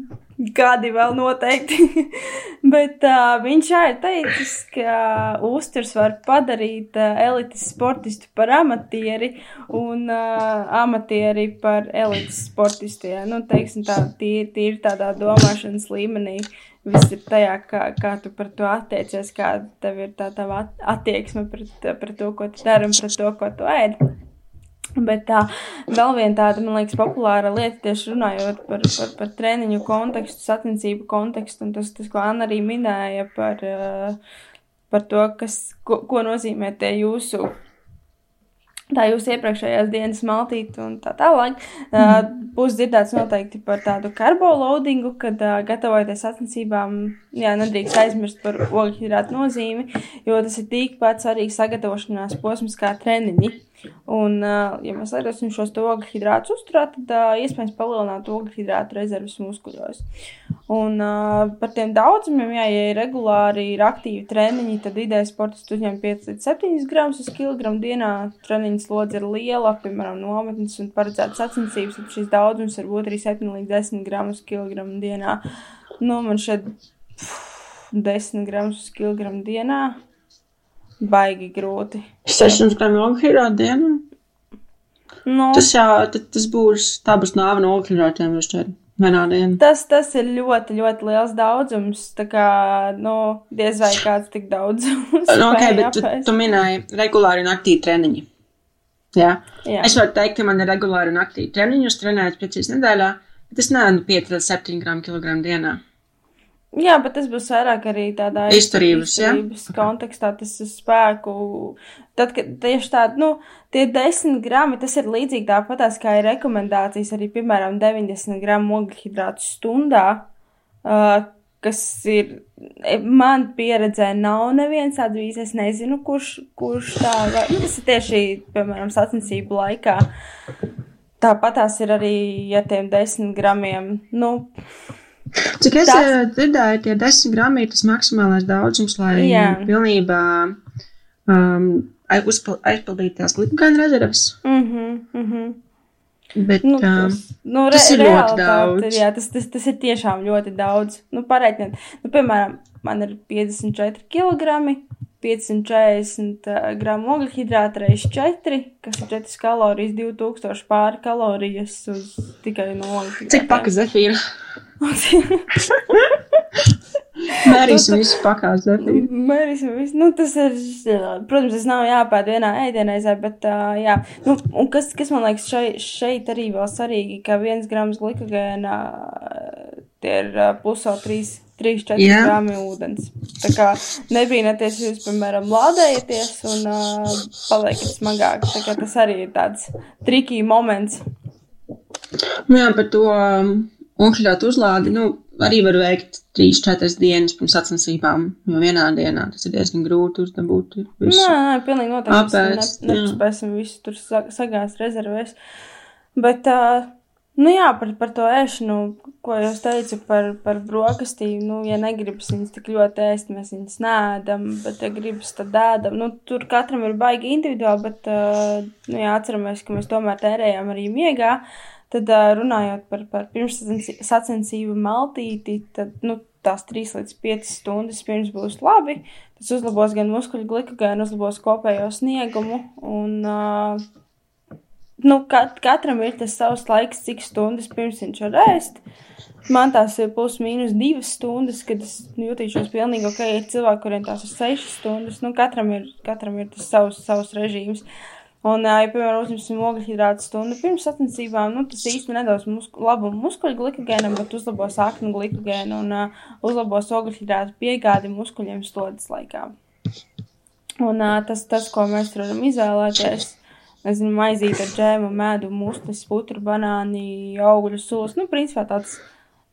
Speaker 2: gadi vēl noteikti. <laughs> Bet uh, viņš ir teicis, ka uzturs var padarīt uh, elites sportistu par amatieri un uh, amatieri par elites sportistu. Ja? Nu, teiksim, tā tīri, tīri tādā domāšanas līmenī. Viss ir tajā, kā, kā tu par to attiecies, kāda tev ir tā tava attieksme pret, pret to, ko tu dari un pret to, ko tu ēdi. Bet tā vēl viena tāda, man liekas, populāra lieta, tieši runājot par, par, par treniņu kontekstu, sacensību kontekstu, un tas, tas ko Anna arī minēja par, eh, par to, kas, ko, ko nozīmē tie jūsu tā jūs iepriekšējās dienas maltīte un tā tālāk. Mm. Būs dzirdēts noteikti par tādu karboloadingu, kad uh, gatavojoties sacensībām, jā, nedrīkst aizmirst par ogļhidrātu nozīmi, jo tas ir tikpat svarīgs sagatavošanās posms kā treniņi. Un, ja mēs lietosim šos ogļhidrātus uzturā, tad uh, iespējams palielināt ogļhidrātu rezerves muskuļos. Un uh, par tiem daudzumiem, jā, ja ir regulāri ir aktīvi treniņi, tad ideja sportists uzņem 5 līdz 7 gramus uz kilogramu dienā. Treniņa slodze ir liela, piemēram, nometnes un paredzētas sacensības, tad šis daudzums var būt arī 7 līdz 10 gramus uz kilogramu dienā. Nu, man šeit pff, 10 gramus uz kilogramu dienā baigi grūti.
Speaker 3: 600 gramu ogļhidrātu dienā?
Speaker 2: Nu,
Speaker 3: Tas tad tas būs, tā būs nāve no ogļhidrātiem. Vienā dienā.
Speaker 2: tas, tas ir ļoti, ļoti liels daudzums. Tā kā, nu, diez vai kāds tik daudz. <laughs>
Speaker 3: Nu, ok, bet tu, tu minēji regulāri un aktīvi treniņi. Jā.
Speaker 2: Jā.
Speaker 3: Es varu teikt, ka man ir regulāri un aktīvi treniņi, es trenēju precīzi nedēļā, bet es neēnu 5 līdz 7 gramu kilogramu dienā.
Speaker 2: Jā, bet tas būs vairāk arī tādā
Speaker 3: Izturības,
Speaker 2: izturības kontekstā, tas ir spēku. Tad, kad tieši tādi, nu, tie 10 grami, tas ir līdzīgi tāpatās kā ir rekomendācijas arī, piemēram, 90 gramu ogļhidrātu stundā, uh, kas ir, e, man pieredzē nav neviens tāds bijis, es nezinu, kurš, kurš tā, var- nu, tas ir tieši, piemēram, sacensību laikā. Tāpat tās ir arī, ja tiem 10 gramiem, nu,
Speaker 3: Cik es
Speaker 2: Tas-
Speaker 3: tas... dzirdēju, tie 10 grami ir tas maksimālais daudzums, lai
Speaker 2: Jā.
Speaker 3: pilnībā um, aizpildītu tās glikogēna rezerves.
Speaker 2: mhm, mhm.
Speaker 3: Bet,
Speaker 2: Nu,
Speaker 3: um,
Speaker 2: tas, nu,
Speaker 3: tas
Speaker 2: re,
Speaker 3: ir ļoti daudz.
Speaker 2: Ir, jā, tas, tas, tas ir tiešām ļoti daudz. Nu, pareiķiniet, nu, piemēram, man ir 54 kg, 540 uh, gramu ogļhidrāta reizes 4, kas ir 4 kalorijas, 2000 pāri kalorijas uz tikai no ogļhidrāta.
Speaker 3: cik pakas zefīra? Mērīsim visu pakās zefīru.
Speaker 2: Mērīsim visu. Nu, tas ir, protams, tas nav jāpēd vienā ēdienreizē, bet, uh, jā. Nu, un kas, kas man liekas šeit, šeit arī vēl svarīgi, ka viens grams glikogēna tie ir uh, pluso 3, 3-4
Speaker 3: Jā.
Speaker 2: grami ūdens. Tā kā nebīnaties, ja jūs, piemēram, lādējaties un uh, paliekat smagāk. Tā kā tas arī ir tāds trikī moments.
Speaker 3: Nu jā, par to um, ogļhidrātu uzlādi, nu, arī var veikt 3-4 dienas pirms sacensībām, jo vienā dienā tas ir diezgan grūti uzdabūt visu.
Speaker 2: Nē, nē, pilnīgi noteikti.
Speaker 3: Apēst,
Speaker 2: ne, nepaspēsim visu tur sa- sagāzt rezervēs. Bet, uh, nu jā, par, par to ēšanu, ko jūs teicu par, par brokastīm, nu, ja negribas viņas tik ļoti ēst, mēs viņas nēdam, bet, ja gribas, tad ēdam. Nu, tur katram ir baigi individuāli, bet, uh, nu, jā, atceramies, ka mēs tomēr tērējām arī miegā. Tad, uh, runājot par, par pirmssacensību maltīti, tad, nu, tās 3 līdz 5 stundas pirms būs labi. Tas uzlabos gan muskuļu glikogēnu, uzlabos kopējo sniegumu un uh, nu, kat, katram ir tas savs laiks, cik stundas pirms viņš var ēst. Man tās ir plus mīnus divas stundas, kad es jutīšos pilnīgi ok, ir cilvēki, kuriem tās ir sešas stundas. Nu, katram ir, katram ir tas savs, savs režīms. Un, ja, piemēram, uzņemsim ogļhidrātu stundu pirms sacensībām, nu, tas īsti nedos musku, labumu muskuļu glikogēnam, bet uzlabos aknu glikogēnu un uh, uzlabos ogļhidrātu piegādi muskuļiem slodzes laikā. Un uh, tas, tas, ko mēs varam izvēlēties, nezinu, maizīt ar džēmu, medu, muslis, putru, banāni, augļu sulas, nu, principā tāds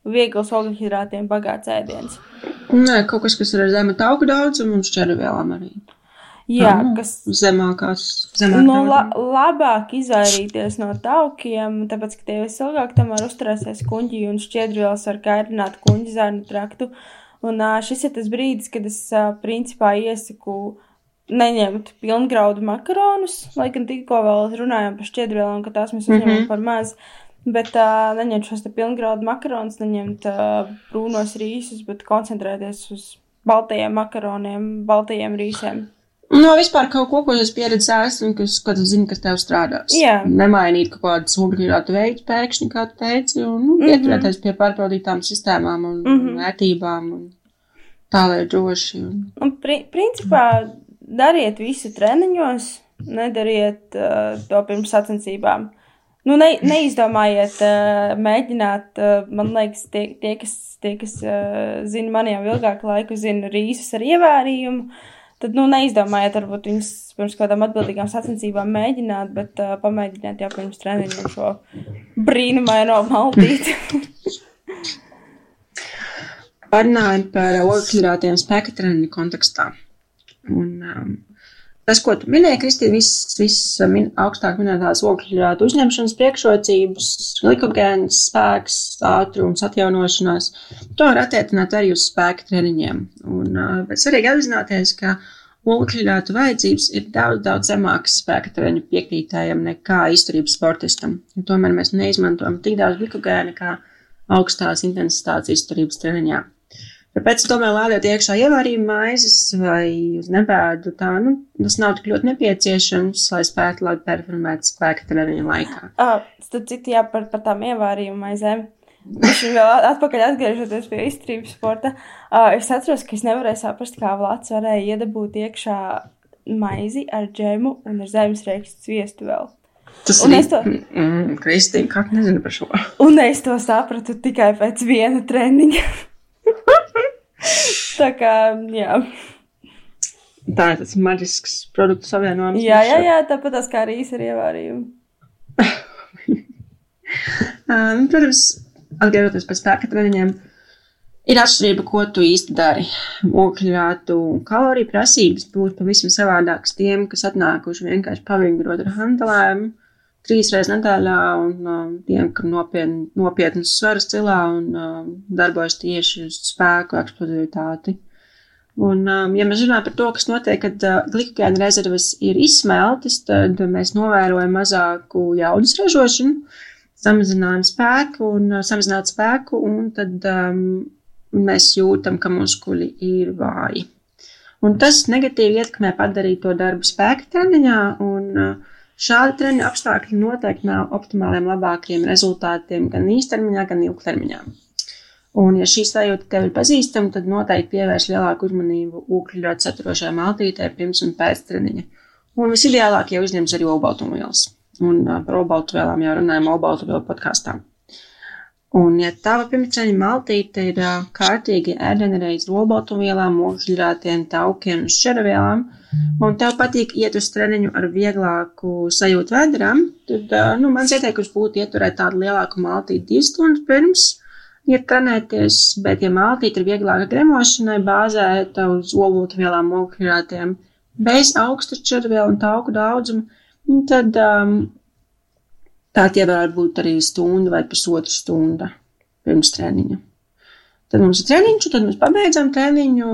Speaker 2: viegls ogļhidrātiem bagāts ēdiens.
Speaker 3: Nē, kaut kas, kas ir ar zemu tauku daudzumu un šķervielām arī.
Speaker 2: Jā,
Speaker 3: nu,
Speaker 2: kas
Speaker 3: zemākās. Zemāk
Speaker 2: nu, la, labāk izvairīties no taukiem, tāpēc, ka tie visilgāk tomēr uzturēsies kuģi un šķiedrvielas var kairināt kuģi zārnu traktu. Un šis ir tas brīdis, kad es principā iesaku neņemt pilngraudu makaronus, lai gan tikko vēl runājām par šķiedrvielām, ka tās mēs uzņemam mm -hmm. par maz. Bet uh, neņemt šos pilngraudu makaronus, neņemt uh, brūnos rīsus, bet koncentrēties uz baltajiem makaroniem, baltajiem rīsiem.
Speaker 3: No vispār kaut ko, ko es pieredzu ēst, un kas, tu zini, kas tev strādās.
Speaker 2: Jā.
Speaker 3: Nemainīt kaut kādu smugļinātu veidu pēkšņi, kā tu teici, un nu, mm -hmm. pie pārbaudītām sistēmām un mm -hmm. vērtībām un tā, lai droši. Un...
Speaker 2: Un pri principā dariet visu treniņos, nedariet uh, to pirms sacensībām. Nu, ne, neizdomājiet, uh, mēģināt, uh, man liekas, tie, tie kas, tie, kas uh, zina mani jau ilgāku laiku, zina rīsus ar ievārījumu. Uh, tad nu, neizdomājiet, varbūt viņas pirms kādām atbildīgām sacensībām mēģināt, bet uh, pamēģiniet jau pirms treniņiem šo brīnumaino maltīti.
Speaker 3: Parunājam par ogļhidrātiem spēka treniņu kontekstā. Un, um, tas, ko tu minēji, Kristīna, viss, viss min, augstāk minētās ogļhidrātu uzņemšanas priekšrocības, glikogēns, spēks, ātrums, atjaunošanās, to var attiecināt arī uz spēka treniņiem. Un, uh, svarīgi apzināties, ka ogļhidrātu vajadzības ir daudz, daudz zemākas spēka treniņu piekrītējiem nekā izturības sportistam. Un tomēr mēs neizmantojam tik daudz glikogēna kā augstās intensitātes izturības treniņā. Tāpēc, tomēr, lādēt iekšā ievārījuma maizes vai uz nebēdu, tā, nu, tas nav tik ļoti nepieciešams, lai spētu labi performēt spēka treniņa laikā.
Speaker 2: Ah, tad citu jā, par, par tām ievārījuma maizēm. Viņš vēl atpakaļ atgriežoties pie izturības sporta. Uh, es atceros, ka es nevarēju saprast, kā Vlads varēja iedabūt iekšā maizi ar džemu un ar zemes rēkstu sviestu vēl.
Speaker 3: Tas
Speaker 2: Un
Speaker 3: ir
Speaker 2: to-
Speaker 3: mm, Kristīna, kā nezinu par šo.
Speaker 2: Un es to sapratu tikai pēc viena treniņa. <laughs> Tā kā, jā.
Speaker 3: Tā ir tas maģisks produktu savienojums.
Speaker 2: Jā, jā, jā, tāpat tās kā arī ar ievārījumu. <laughs>
Speaker 3: Um, protams, atgriežoties pie spēka treniņiem, ir atšķirība, ko tu īsti dari. Un kaloriju prasības būs pavisam savādākas tiem, kas atnākuši vienkārši pavingrot ar hantelēm trīs reizes nedēļā, un um, tiem, kam nopietni, nopietnas svaras cilā un um, darbojas tieši uz spēku eksplozivitāti. Un, um, ja mēs runājam par to, kas notiek, kad uh, glikogēna rezerves ir izsmeltas, tad mēs novērojam mazāku jaudas ražošanu, samazinām spēku un uh, samazināt spēku, un tad um, mēs jūtam, ka muskuļi ir vāji. Un tas negatīvi ietekmē padarīto darbu spēka treniņā, un uh, šādi treniņu apstākļi noteikti nav optimāliem labākiem rezultātiem gan īstermiņā, gan ilgtermiņā. Un, ja šī sajūta tev ir pazīstama, tad noteikti pievērš lielāku uzmanību ūkļļot saturošajā maltītē pirms un pēc treniņa. Un visideālāk, ja uzņems arī olbaltumvielas. Un par olbaltumvielām jau runājam olbaltumvielu podkāstā. Un, ja tava pirmtreniņa maltīte ir kārtīgi ēdenerējas olbaltumvielām, ūkļļotiem, taukiem un šķeravvielām, un tev patīk iet uz treniņu ar vieglāku sajūtu vēderām, tad, nu, mans ieteikums būtu ieturēt tādu lielāku maltīti divas stundas pirms iet trenēties, bet, ja maltīte ir vieglāka gremošanai, bāzēta uz olbaltumvielām, ogļhidrātiem, bez augsta šķervielu un tauku daudzumu, tad um, tā tie varētu būt arī stunda vai pusotra stunda pirms treniņa. Tad mums ir treniņš, un tad mēs pabeidzam treniņu,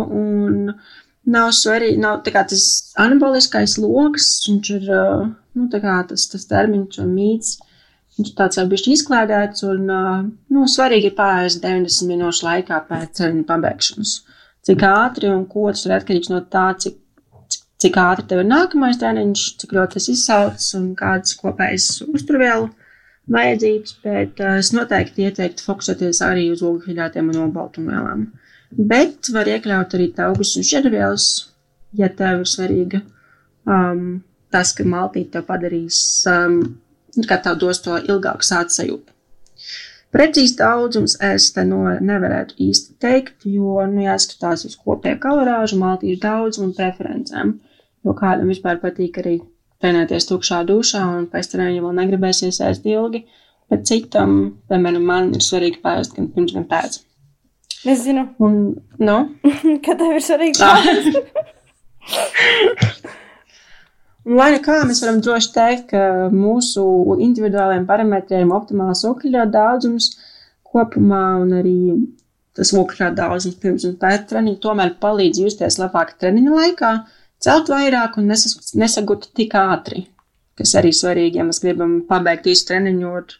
Speaker 3: nav svarīgi, nav tas anaboliskais loks, viņš ir, uh, nu, tas, tas termiņš un mīts, viņš tāds jau bišķi izklēdēts, un, uh, nu, svarīgi ir pārējais 90 minūšu laikā pēc treniņa pabeigšanas. Cik ātri un ko tas ir atkarīgs no tā, cik, cik ātri tev ir nākamais treniņš, cik ļoti tas izsauc un kādas kopējas uzturvielu vajadzības, bet uh, es noteikti ieteiktu fokusēties arī uz ogļhidrātiem un olbaltumvielām. Bet var iekļaut arī taugus un šķidrvielas, ja tev ir svarīga um, tas, ka maltīt tev padarīs, um, kā tev dos to ilgāku sāta sajūtu. Precīzi daudzums es te no nevarētu īsti teikt, jo, nu, jāskatās uz kopēju kalorāžu, maltīšu daudzumu un preferencēm, jo kādam vispār patīk arī trenēties tukšā dušā un pēc treniņa vēl negribēsies ēst ilgi, bet citam, piemēram, man ir svarīgi pēst gan pirms, gan pēc.
Speaker 2: Es zinu,
Speaker 3: Un, nu, <laughs>
Speaker 2: ka tev ir svarīgi.
Speaker 3: Un, lai nu kā mēs varam droši teikt, ka mūsu individuālajiem parametriem optimāls okļu daudzums kopumā un arī tas okļu daudzums pirms un pēc treniņa tomēr palīdz justies labāk treniņa laikā, celt vairāk un nesas, nesagut tik ātri, kas arī svarīgi, ja mēs gribam pabeigt visu treniņu ar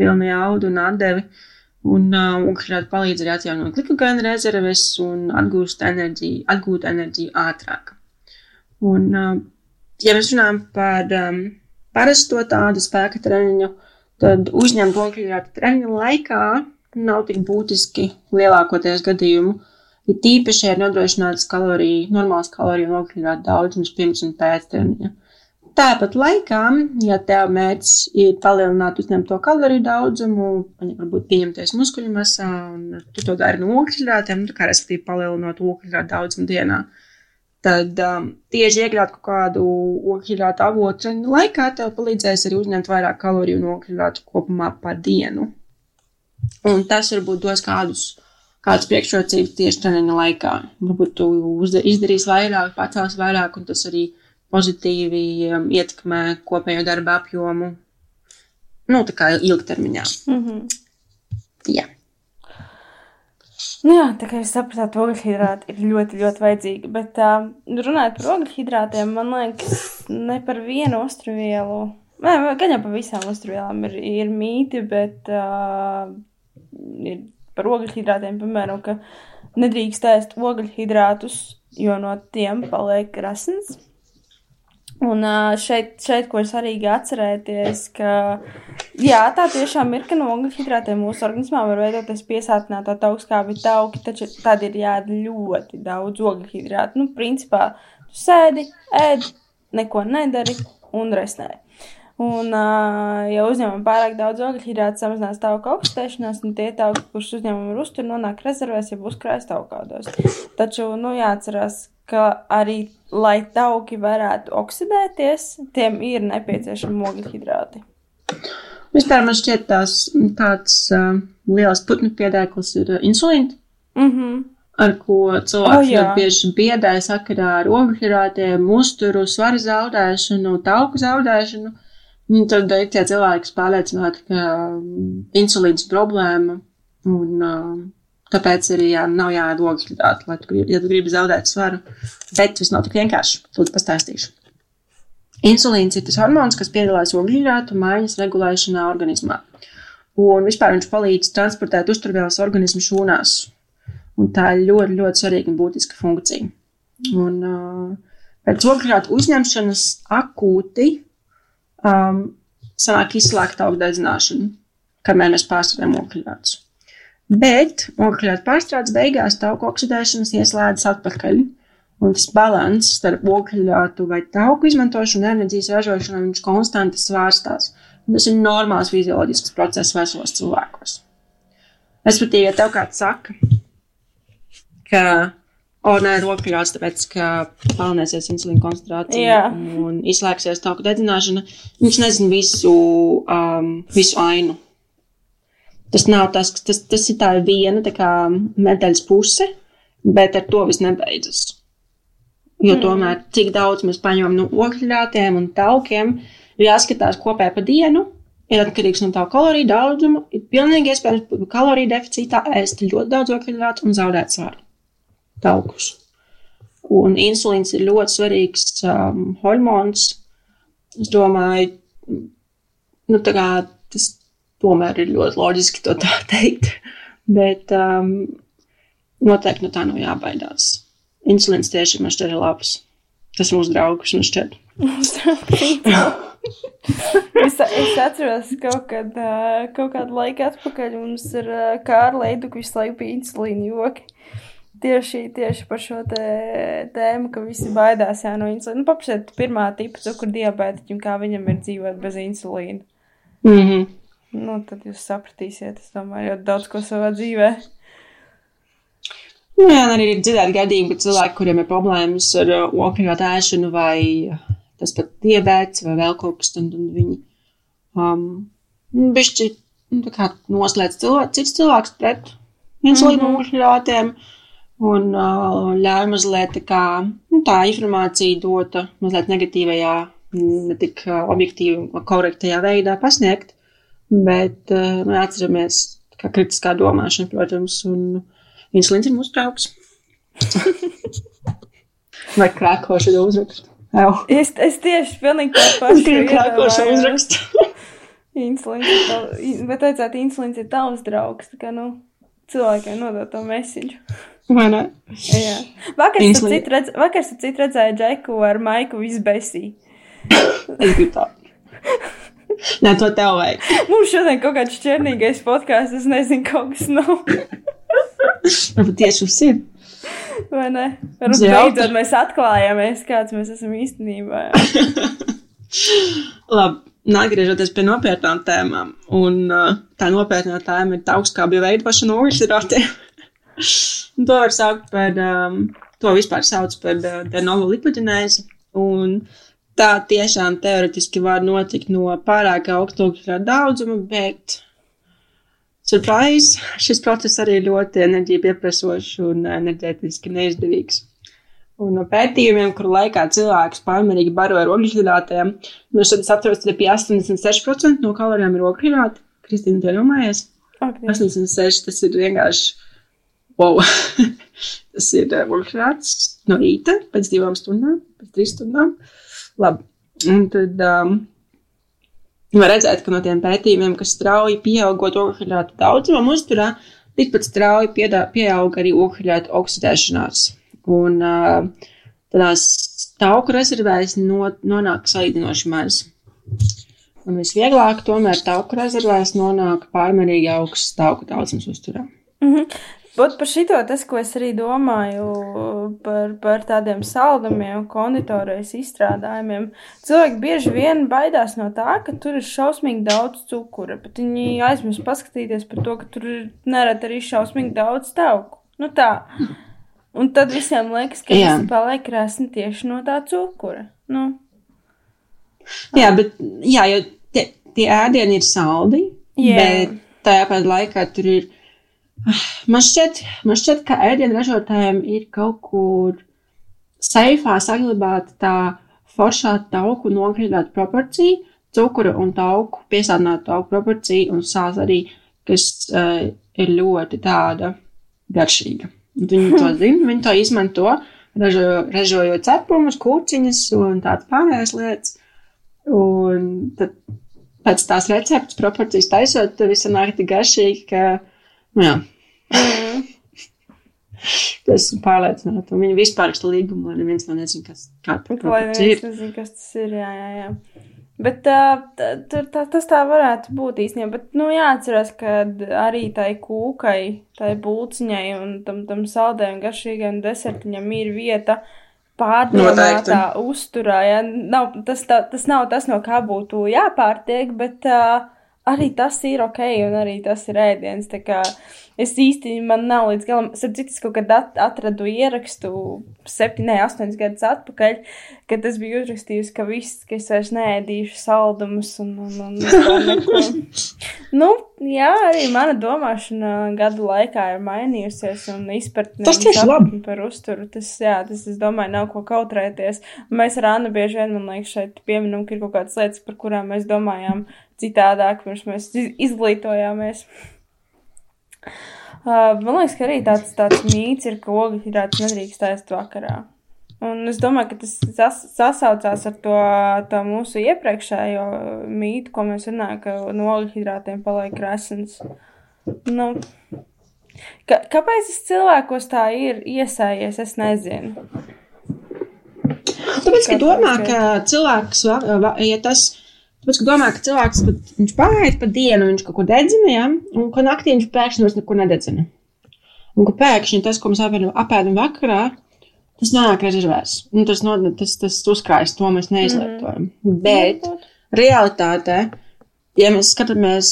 Speaker 3: pilnu jaudu un atdevi. Un uh, okļu palīdz arī atjaunot glikogēna rezerves un atgūst enerģiju, atgūt enerģiju ātrāk. Un, uh, ja mēs runājam par um, parasto tādu spēka treniņu, tad uzņemt ogļhidrātu treniņu laikā nav tik būtiski lielākoties gadījumu. Ir tīpaši, ja ir nodrošināts kaloriju, normāls kaloriju ogļhidrātu daudzums pirms un pēc treniņa. Tāpat laikā, ja tev mērķis ir palielināt uzņemto kaloriju daudzumu, varbūt pieņemties muskuļu masā, un tu to dari no ogļhidrātiem, nu, kā respektīvi palielinot ogļhidrātu daudzumu dienā, tad um, tieši iekļaut kaut kādu ogļhidrātu avotu laikā tev palīdzēs arī uzņemt vairāk kaloriju un ogļhidrātu kopumā par dienu. Un tas varbūt dos kādus, kādas priekšrocības tieši treniņa laikā. Varbūt tu izdarīsi vairāk, pacels vairāk, un tas arī pozitīvi um, ietekmē kopējo darba apjomu. Nu, tā kā ilgtermiņā.
Speaker 2: Mm -hmm.
Speaker 3: Jā.
Speaker 2: Nu jā, tā kā jūs sapratāt, ogļhidrāti ir ļoti, ļoti vajadzīgi. Bet uh, runājot par ogļhidrātiem, man liekas, ne par vienu ostruvielu. Nē, gan jau par visām ostruvielām ir, ir mīti, bet uh, ir par ogļhidrātiem, piemēram, ka nedrīkst ēst ogļhidrātus, jo no tiem paliek rasns. Un šeit, šeit, ko ir svarīgi atcerēties, ka jā, tā tiešām ir, ka no ogļhidrātiem mūsu organismā var veidoties piesātinātā augstskābja tauki, taču tad ir jādara ļoti daudz ogļhidrātu. Nu, principā, tu sēdi, ēd, neko nedari un resnē. Un, ā, ja uzņemam pārāk daudz ogļhidrātu, samazinās tauku augstēšanās, un tie tauki, kurus uzņemam ar uzturu, nonāk rezervēs, ja būs krājas taukādos. Taču, nu, jāatcerās, ka arī, lai tauki varētu oksidēties, tiem ir nepieciešami ogļhidrāti.
Speaker 3: Vispār man šķiet tās, tāds uh, liels putnu piedēklis ir uh, insulīns,
Speaker 2: Mhm.
Speaker 3: ar ko cilvēki ļoti bieži biedē sakarā ar ogļhidrātiem, uzturu, svaru zaudēšanu, tauku zaudēšanu. Un tad ir tie cilvēki, kas pārliecināti, ka um, insulīns problēma, un uh, tāpēc arī jā, nav jāēd ogļhidrāti, lai tu, gribi- ja tu gribi zaudēt svaru. Bet tas nav tik vienkārši. Lūdzu, pastāstīšu. Insulīns ir tas hormons, kas piedalās ogļhidrātu maiņas regulēšanā organismā. Un vispār viņš palīdz transportēt uzturvielas organismu šūnās. Un tā ir ļoti, ļoti svarīga un būtiska funkcija. Un, uh, pēc ogļhidrātu uzņemšanas akūti um, sanāk izslēgt augdedzināšanu, kamēr mēs pārstrādājam ogļhidrātus. Bet ogļhidrātu pārstrādes beigās tauku oksidēšanas ieslēdzas atpakaļ. Un tas līdzsvars starp ogļhidrātu vai tauku izmantošanu un enerģijas ražošanu viņš konstanti svārstās. Un tas ir normāls fizioloģisks process veselos cilvēkos. Respektīvi, ja tev kāds saka, ka, o, nē, ogļhidrāts, tāpēc, ka palielināsies insulīna koncentrācija
Speaker 2: Jā.
Speaker 3: un izslēgsies tauku dedzināšana, viņš nezina visu, um, visu ainu. Tas nav tas, ka tas, tas ir tā viena tā kā medaļas puse, bet ar to viss nebeidzas. Jo tomēr, cik daudz mēs paņemam no ogļhidrātiem un taukiem, ir jāskatās kopē pa dienu, ir atkarīgs no tā kaloriju daudzuma. Ir pilnīgi iespējams, ka kaloriju deficītā ēst ļoti daudz ogļhidrātu un zaudēt svaru. Taukus. Un insulīns ir ļoti svarīgs um, hormons. Es domāju, nu, kā tas tomēr ir ļoti loģiski to tā <laughs> teikt, bet um, noteikti no tā nav jābaidās. Insulīns tieši man šķiet ir labs. Tas mūsu draugs man šķiet.
Speaker 2: es, es atceros, kaut, kad, uh, kaut kādu laiku atpakaļ mums ar uh, Kārlu Eiduku visu laiku bija insulīna joki. Tieši, tieši par šo tēmu, ka visi baidās jā, no insulīna. Nu, Paprasiet, pirmā tipa cukuru diabētiķim, kā viņam ir dzīvot bez insulīna.
Speaker 3: Mm -hmm.
Speaker 2: Nu, tad jūs sapratīsiet, es domāju, ļoti daudz ko savā dzīvē.
Speaker 3: Nu, jā, arī ir dzirdēti gadījumi, ka cilvēki, kuriem ir problēmas ar uh, okļu ēšanu vai tas pat diabēts vai vēl kaut kas, tad viņi um, bišķi nu, noslēdz cilvēks, cits cilvēks pret insulīnu mm -hmm. uhļātiem un uh, ļauj mazliet tā, kā, nu, tā informācija dota mazliet negatīvajā, ne tik uh, objektīvi, korektajā veidā pasniegt, bet uh, nu, atceramies, kā kritiskā domāšana, protams, un insulīns ir mūsu draugs. <laughs> Vai krākoši uzrakstu.
Speaker 2: Es, es tieši pilnīgi tā pašu.
Speaker 3: Gribu krākošu uzrakstu. <laughs>
Speaker 2: Insulīns ir tavs, bet vajadzētu insulīns ir tavs draugs, tā kā, nu, cilvēkiem nodot to mesiņu.
Speaker 3: Vai ne?
Speaker 2: Jā. Vakar, Insulīn... citu, redz, vakar citu redzēju Džeku ar Maiku visbesī.
Speaker 3: es gribu tā. Nē, to tev vajag.
Speaker 2: Mums šodien kaut kāds šķirnīgais podkāsts, es nezinu, kaut kas nav.
Speaker 3: Varbūt tieši uz sirdi.
Speaker 2: Vai ne? Varbūt beidzot mēs atklājāmies, kāds mēs esam īstenībā. <laughs>
Speaker 3: Labi, atgriežoties pie nopietnām tēmām. Un tā nopietnā tēma ir augstskābju veidošana universitātē. <laughs> to var saukt par, um, to vispār sauc par uh, de novo lipoģenēzi. Un tā tiešām teoretiski var notikt no pārāk augsta daudzuma, bet Surprise! Šis process arī ļoti enerģija pieprasošs un enerģētiski neizdevīgs. Un no pētījumiem, kuru laikā cilvēks pārmērīgi baro ar ogļhidrātiem, nu šeit es atceros, ka pie 86% no kalorijām ir ogļhidrāti. Kristīna, tu iedomājies? Okay. 86, tas ir vienkārši, wow! <laughs> tas ir ogļhidrāts no rīta, pēc divām stundām, pēc trīs stundām. Labi. Un tad um, var redzēt, ka no tiem pētījumiem, kas strauji pieaugot ogļhidrātu daudzumam uzturā, tikpat strauji piedā, pieaug arī ogļhidrātu oksidēšanās. Un uh, tādās tauku rezervēs no, nonāk salīdzinoši maz. Un visvieglāk tomēr tauku rezervēs nonāk pārmērīgi augsts tauku daudzums uzturā.
Speaker 2: Mm -hmm. Būt par šito tas, ko es arī domāju par, par tādiem saldumiem, konditorais izstrādājumiem. Cilvēki bieži vien baidās no tā, ka tur ir šausmīgi daudz cukura, bet viņi aizmirst paskatīties par to, ka tur ir nerad arī šausmīgi daudz tauku. Nu tā. Un tad visiem liekas, ka tas paliek krāsni tieši no tā cukura. Nu.
Speaker 3: Jā, bet jā, jo tie, tie ēdieni ir saldi, yeah. bet tajā pat laikā tur ir Man šķiet, man šķiet, ka ēdienu ražotājiem ir kaut kur seifā saglabāta tā foršā tauku nogriezta proporcija, cukura un tauku piesātināta tauku proporcija un sāls arī, kas uh, ir ļoti tāda garšīga. Un viņi to <laughs> zina, viņi to izmanto, ražo, ražojot cepumus, kūciņas un tādas pārējās lietas. Un tad pēc tās receptes proporcijas taisot, viss nāk tik garšīgi, ka, nu jā, Mm. <laughs> Es esmu pārliecināta. Viņa vispār raksta līgumu, lai neviens nav nezina, kas, kā
Speaker 2: tā ir. Nezinu, kas tas ir, jā, jā, jā. Bet uh, tur tā, tas tā varētu būt īstenībā. Bet, nu, jāatcerās, ka arī tai kūkai, tai būciņai un tam, tam saldējam garšīgajam desertiņam ir vieta pārdomātā uzturā. Ja? Nav, tas, tā, tas nav tas, no kā būtu jāpārtiek, bet uh, arī tas ir ok un arī tas ir ēdiens. Es īsti man nav līdz galam, starp citu, kaut kad at, atradu ierakstu septiņi, ne, astoņas gadus atpakaļ, kad es biju uzrakstījusi, ka viss, ka es vairs neēdīšu saldumus un, un, un <laughs> nu, jā, arī mana domāšana gadu laikā ir mainījusies un izpratne
Speaker 3: tas tieši labi
Speaker 2: par uzturu. Tas, jā, tas, es domāju, nav ko kautrēties. Mēs ar Annu bieži vien, man liekas, šeit pieminam, ka ir kaut kādas lietas, par kurām mēs domājām citādāk, pirms mēs izglītojāmies. Uh, man liekas, ka arī tāds, tāds mīts ir, ka ogļhidrāts nedrīkst ēst vakarā. Un es domāju, ka tas sas, sasaucās ar to, to mūsu iepriekšējo mītu, ko mēs runājam, ka no ogļhidrātiem paliek resns. Nu, ka, kāpēc tas cilvēkos tā ir iesējies, es nezinu.
Speaker 3: Tāpēc, ka domā, ka cilvēks, va- va- ja tas, tāpēc, ka domā, ka cilvēks, pat- viņš pārējais pa dienu, viņš kaut ko dedzina, ja, un ka naktī viņš pēkšņi vairs neko nededzina. Un ka pēkšņi tas, ko mēs apēdam, vakarā, tas nāk rezervēs. Un tas, no, tas, tas uzkrājas, to mēs neizlietojam. Mm. Bet realitātē, ja mēs skatāmies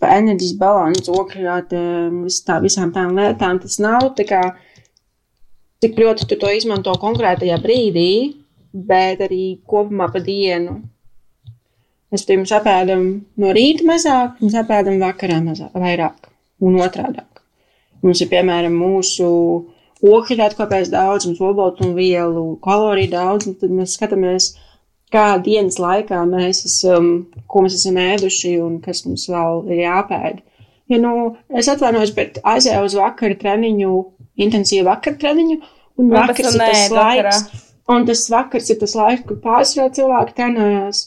Speaker 3: pa enerģijas balansu, okļātiem, vis tā, visām tām lietām, tas nav tā kā, cik ļoti tu to izmanto konkrētajā brīdī, bet arī kopumā pa dienu. Mēs pirms apēdam no rīta mazāk, mēs apēdam vakarā mazāk, vairāk un otrādāk. Mums ir piemēram mūsu okļāta kopējais daudzums, olbaltumvielu, kaloriju daudzums, tad mēs skatāmies, kā dienas laikā mēs esam, ko mēs esam ēduši un kas mums vēl ir jāpēd. Ja nu, es atvainojos, bet aizēju uz vakara treniņu, intensīvu vakara treniņu, un
Speaker 2: Un
Speaker 3: vakars ir tas
Speaker 2: vakarā.
Speaker 3: laiks, un tas vakars ir tas laiks, kur pārsvarā cilvēki trenējās.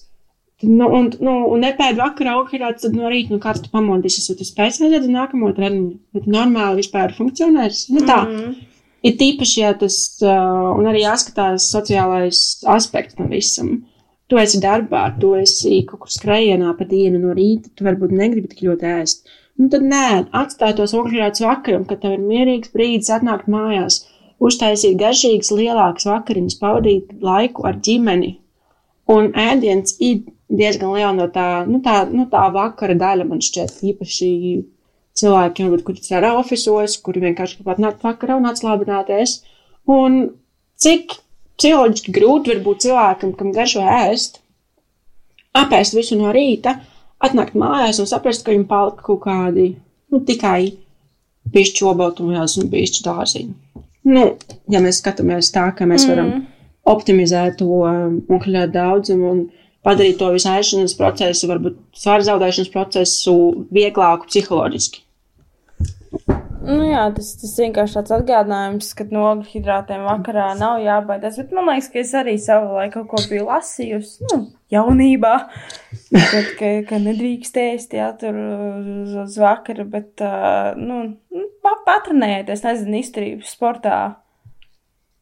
Speaker 3: Nu, un, nu, un nepēd vakarā, okrāt, tad no rīta, nu, kāds tu pamodīsies, vai tu spēj aiziet uz nākamo treniņu, bet normāli vispār funkcionēs. Nu, tā. Mm -hmm. Ir tīpaši, ja tas, uh, un arī jāskatās sociālais aspekts tam visam. Tu esi darbā, tu esi kaut kur skrējienā pa dienu no rīta, tu varbūt negribi tik ļoti ēst. Nu, tad nē, atstāj tos okrāts vakaram, kad tev ir mierīgs brīdis atnākt mājās, uztaisīt garšīgas, lielākas vakariņas, pavadīt laiku ar ģimeni. Un ēdiens ir diezgan liela no tā, nu, tā, nu, tā vakara daļa, man šķiet, īpaši cilvēkiem, varbūt, kuri strādā oficiālos, kuri vienkārši grib atnākt vakarā un atslābināties. Un cik psiholoģiski grūti var būt cilvēkam, kam garšo ēst, apēst visu no rīta, atnākt mājās un saprast, ka viņam palika kaut kādi nu, tikai pišķi obaltumvielas un pišķi dārziņi. Nu, ja mēs skatāmies tā, ka mēs varam mm. optimizēt to ūkļa daudzumu un padarīt to visu ēšanas procesu, varbūt svara zaudēšanas procesu vieglāku psiholoģiski.
Speaker 2: Nu jā, tas, tas vienkārši tāds atgādinājums, ka no ogļhidrātiem vakarā nav jābaidās. Bet man liekas, ka es arī savu laiku kaut ko biju lasījusi, nu, jaunībā. Kad, ka, ka nedrīkst ēst, jā, tur uz, uz vakaru, bet, uh, nu, pa, patrenējieties, nezinu, izturības sportā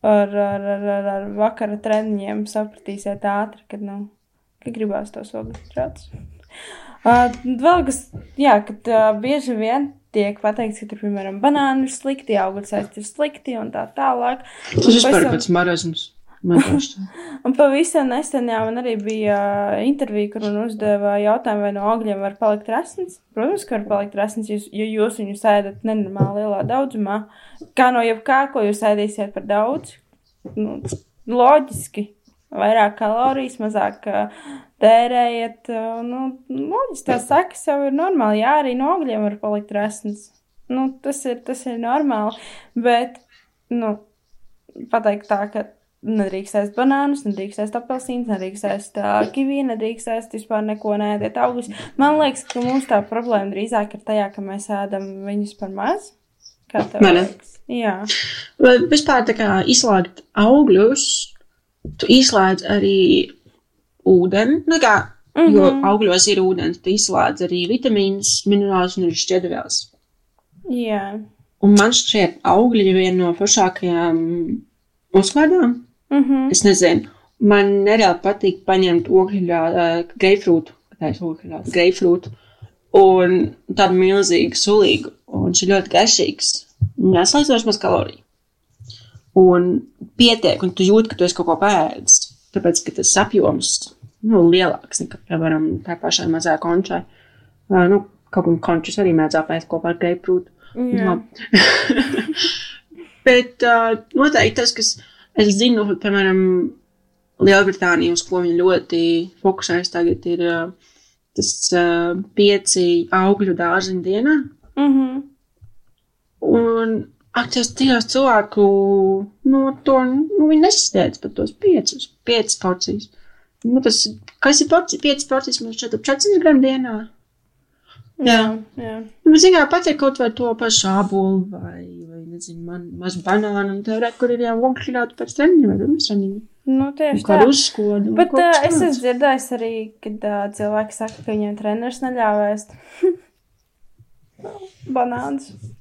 Speaker 2: ar, ar, ar, ar, ar vakara treniņiem sapratīsiet ātri, kad, nu, ka gribās tos ogļhidrātus. Uh, vēl kas, jā, kad uh, bieži vien tiek pateikts, ka tur, piemēram, banāni ir slikti, augļu saisti ir slikti un tā tālāk.
Speaker 3: Tas vispār ir pats marazms.
Speaker 2: Un pavisam nesen jau man arī bija uh, intervija, kur man uzdeva jautājumu, vai no augļiem var palikt resns. Protams, ka var palikt resns, jo jūs viņu sēdat nenormāli lielā daudzumā. Kā no jebkā, ko jūs ēdīsiet par daudz. Nu, loģiski. Vairāk kalorijas, mazāk tērējiet. Nu, loģiski tās sekas jau ir normāli. Jā, arī no augļiem var palikt resns. Nu, tas, ir, tas ir normāli. Bet, nu, pateikt tā, ka nedrīkst ēst banānus, nedrīkst ēst apelsīnus, nedrīkst ēst kiviju, nedrīkst ēst vispār neko nēdiet augus. Man liekas, ka mums tā problēma drīzāk ir tajā, ka mēs ēdam viņus par maz. Kā tev
Speaker 3: Man
Speaker 2: liekas? Jā.
Speaker 3: Vai vispār tā kā izslēgt augļus, tu izslēdz arī ūdeni. Nu, kā, mm -hmm. Jo augļos ir ūdens, tu izslēdz arī vitamīnus, minerālus un arī šķiedrvielas.
Speaker 2: Jā.
Speaker 3: Un man šķiet, augļi ir viena no foršākajām uzkādām.
Speaker 2: Mm -hmm.
Speaker 3: Es nezinu, man nereāli patīk paņemt ogļu, greifrūtu, tā ir ogļu, greifrūtu, un tādu milzīgu sulīgu, un viņš ir ļoti garšīgs. Neslēdzoši maz kaloriju. Un pietiek, un tu jūti, ka tu esi kaut ko pēdis. Tāpēc, ka tas apjoms nu, lielāks nekā, piemēram, tā pašai mazā končai. Uh, nu, kaut kā končus arī mēdz apēst kopā ar greifrūtu.
Speaker 2: Jā.
Speaker 3: Labi. <laughs> Bet uh, noteikti tas, kas es zinu, piemēram, Lielbritānija, uz ko viņi ļoti fokusējas tagad, ir uh, tas uh, pieci augļu dārziņu dienā.
Speaker 2: Mm -hmm.
Speaker 3: Un akcijas tajos cilvēku, nu, to, nu, viņi nesasniedz pat tos piecus, piecas porcijas. Nu, tas, kas ir porcija, piecas porcijas, man šķiet, ap 400 gramu dienā.
Speaker 2: Jā, jā.
Speaker 3: Nu, zināmā mērā, pateikt kaut vai to pašu ābolu vai, vai nezinu, man, maz banānu, un tev re, kur ir jau vokļātu pēc treniņa vai pirms treniņa.
Speaker 2: Nu, tieši tā.
Speaker 3: uzskodu.
Speaker 2: Bet uh, es esmu dzirdējis arī, kad uh, cilvēki saka, ka viņiem treneris <laughs> banānus. Tā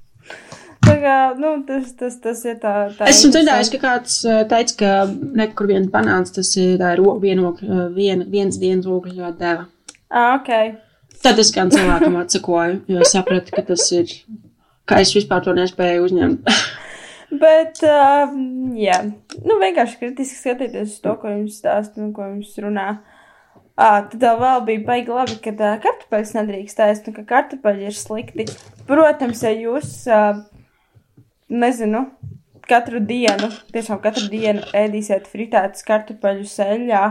Speaker 2: kā, nu, tas, tas, tas ir tā. tā
Speaker 3: Esmu dzirdējis, ka kāds uh, teica, ka nekur viens banāns tas ir tā ir ro- vieno, uh, vien, viens dienas ogļu deva.
Speaker 2: Ah, ok.
Speaker 3: Tad es gan cilvēkam <laughs> atsakoju, jo sapratu, ka tas ir, ka es vispār to nespēju uzņemt. <laughs>
Speaker 2: Bet, uh, jā, nu, vienkārši kritiski skatīties uz to, ko jums stāsta un ko jums runā. À, tad vēl bija baigi labi, ka uh, kartupeļus nedrīkst ēst, un ka kartupeļi ir slikti. Protams, ja jūs, uh, nezinu, katru dienu, tiešām katru dienu ēdīsiet fritētus kartupeļus eļļā,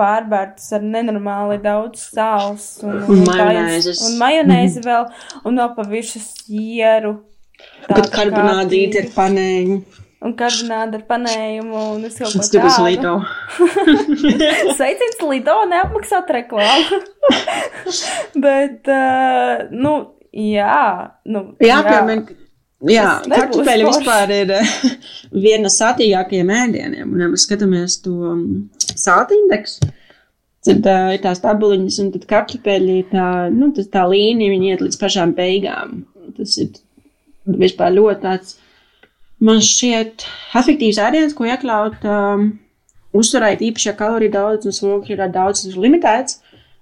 Speaker 2: pārbērtas ar nenormāli daudz sāls un,
Speaker 3: Un
Speaker 2: jūs-
Speaker 3: majonēzes.
Speaker 2: Un majonēzi vēl, un vēl pa virsmu sieru.
Speaker 3: Karbonādīti
Speaker 2: kārtīgi.
Speaker 3: ir panēji.
Speaker 2: Un karbonāda ar panējumu un es kaut ko tādu.
Speaker 3: Lido. <laughs>
Speaker 2: Sveiciens Lido, neapmaksāt reklāmu. <laughs> Bet, uh, nu, jā, nu,
Speaker 3: Jā, piemēram, jā, kartupeļi vispār ir eh, viena no sātīgākajiem ēdieniem. Un, ja mēs skatāmies to mm, sāta indeksu, tad uh, ir tās tabuliņas, un tad kartupeļi tā, nu, tā līnija, viņi iet līdz pašām beigām. Tas ir vispār ļoti tāds, man šķiet, efektīvs ēdiens, ko iekļaut um, uzturēt īpaši, ja kaloriju daudz un svogļu ir daudz, ir limitēts.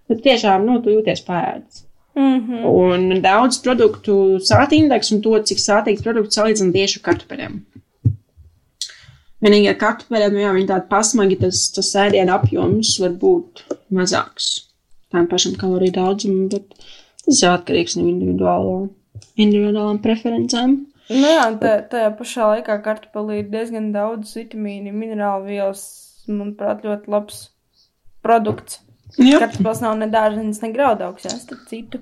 Speaker 3: Tad tiešām, nu, tu jūties pēdējais.
Speaker 2: Mm -hmm.
Speaker 3: Un daudz produktu sāta indeksu un to, cik sātīgs produkts salīdzina tieši ar kartupeļiem. Vienīgi ar kartupeļiem, jā, viņi tādi pasmagi, tas, tas ēdienu apjoms var būt mazāks. Tām pašam kaloriju daudzumam, bet tas jau atkarīgs no individuālo, individuālām preferencēm.
Speaker 2: Nu jā, tā, tajā pašā laikā kartupelī ir diezgan daudz vitamīnu, minerālu vielas, manuprāt, ļoti labs produkts.
Speaker 3: Jā,
Speaker 2: Kartupels nav ne dārzenis, ne graudaugs, jā, starp citu.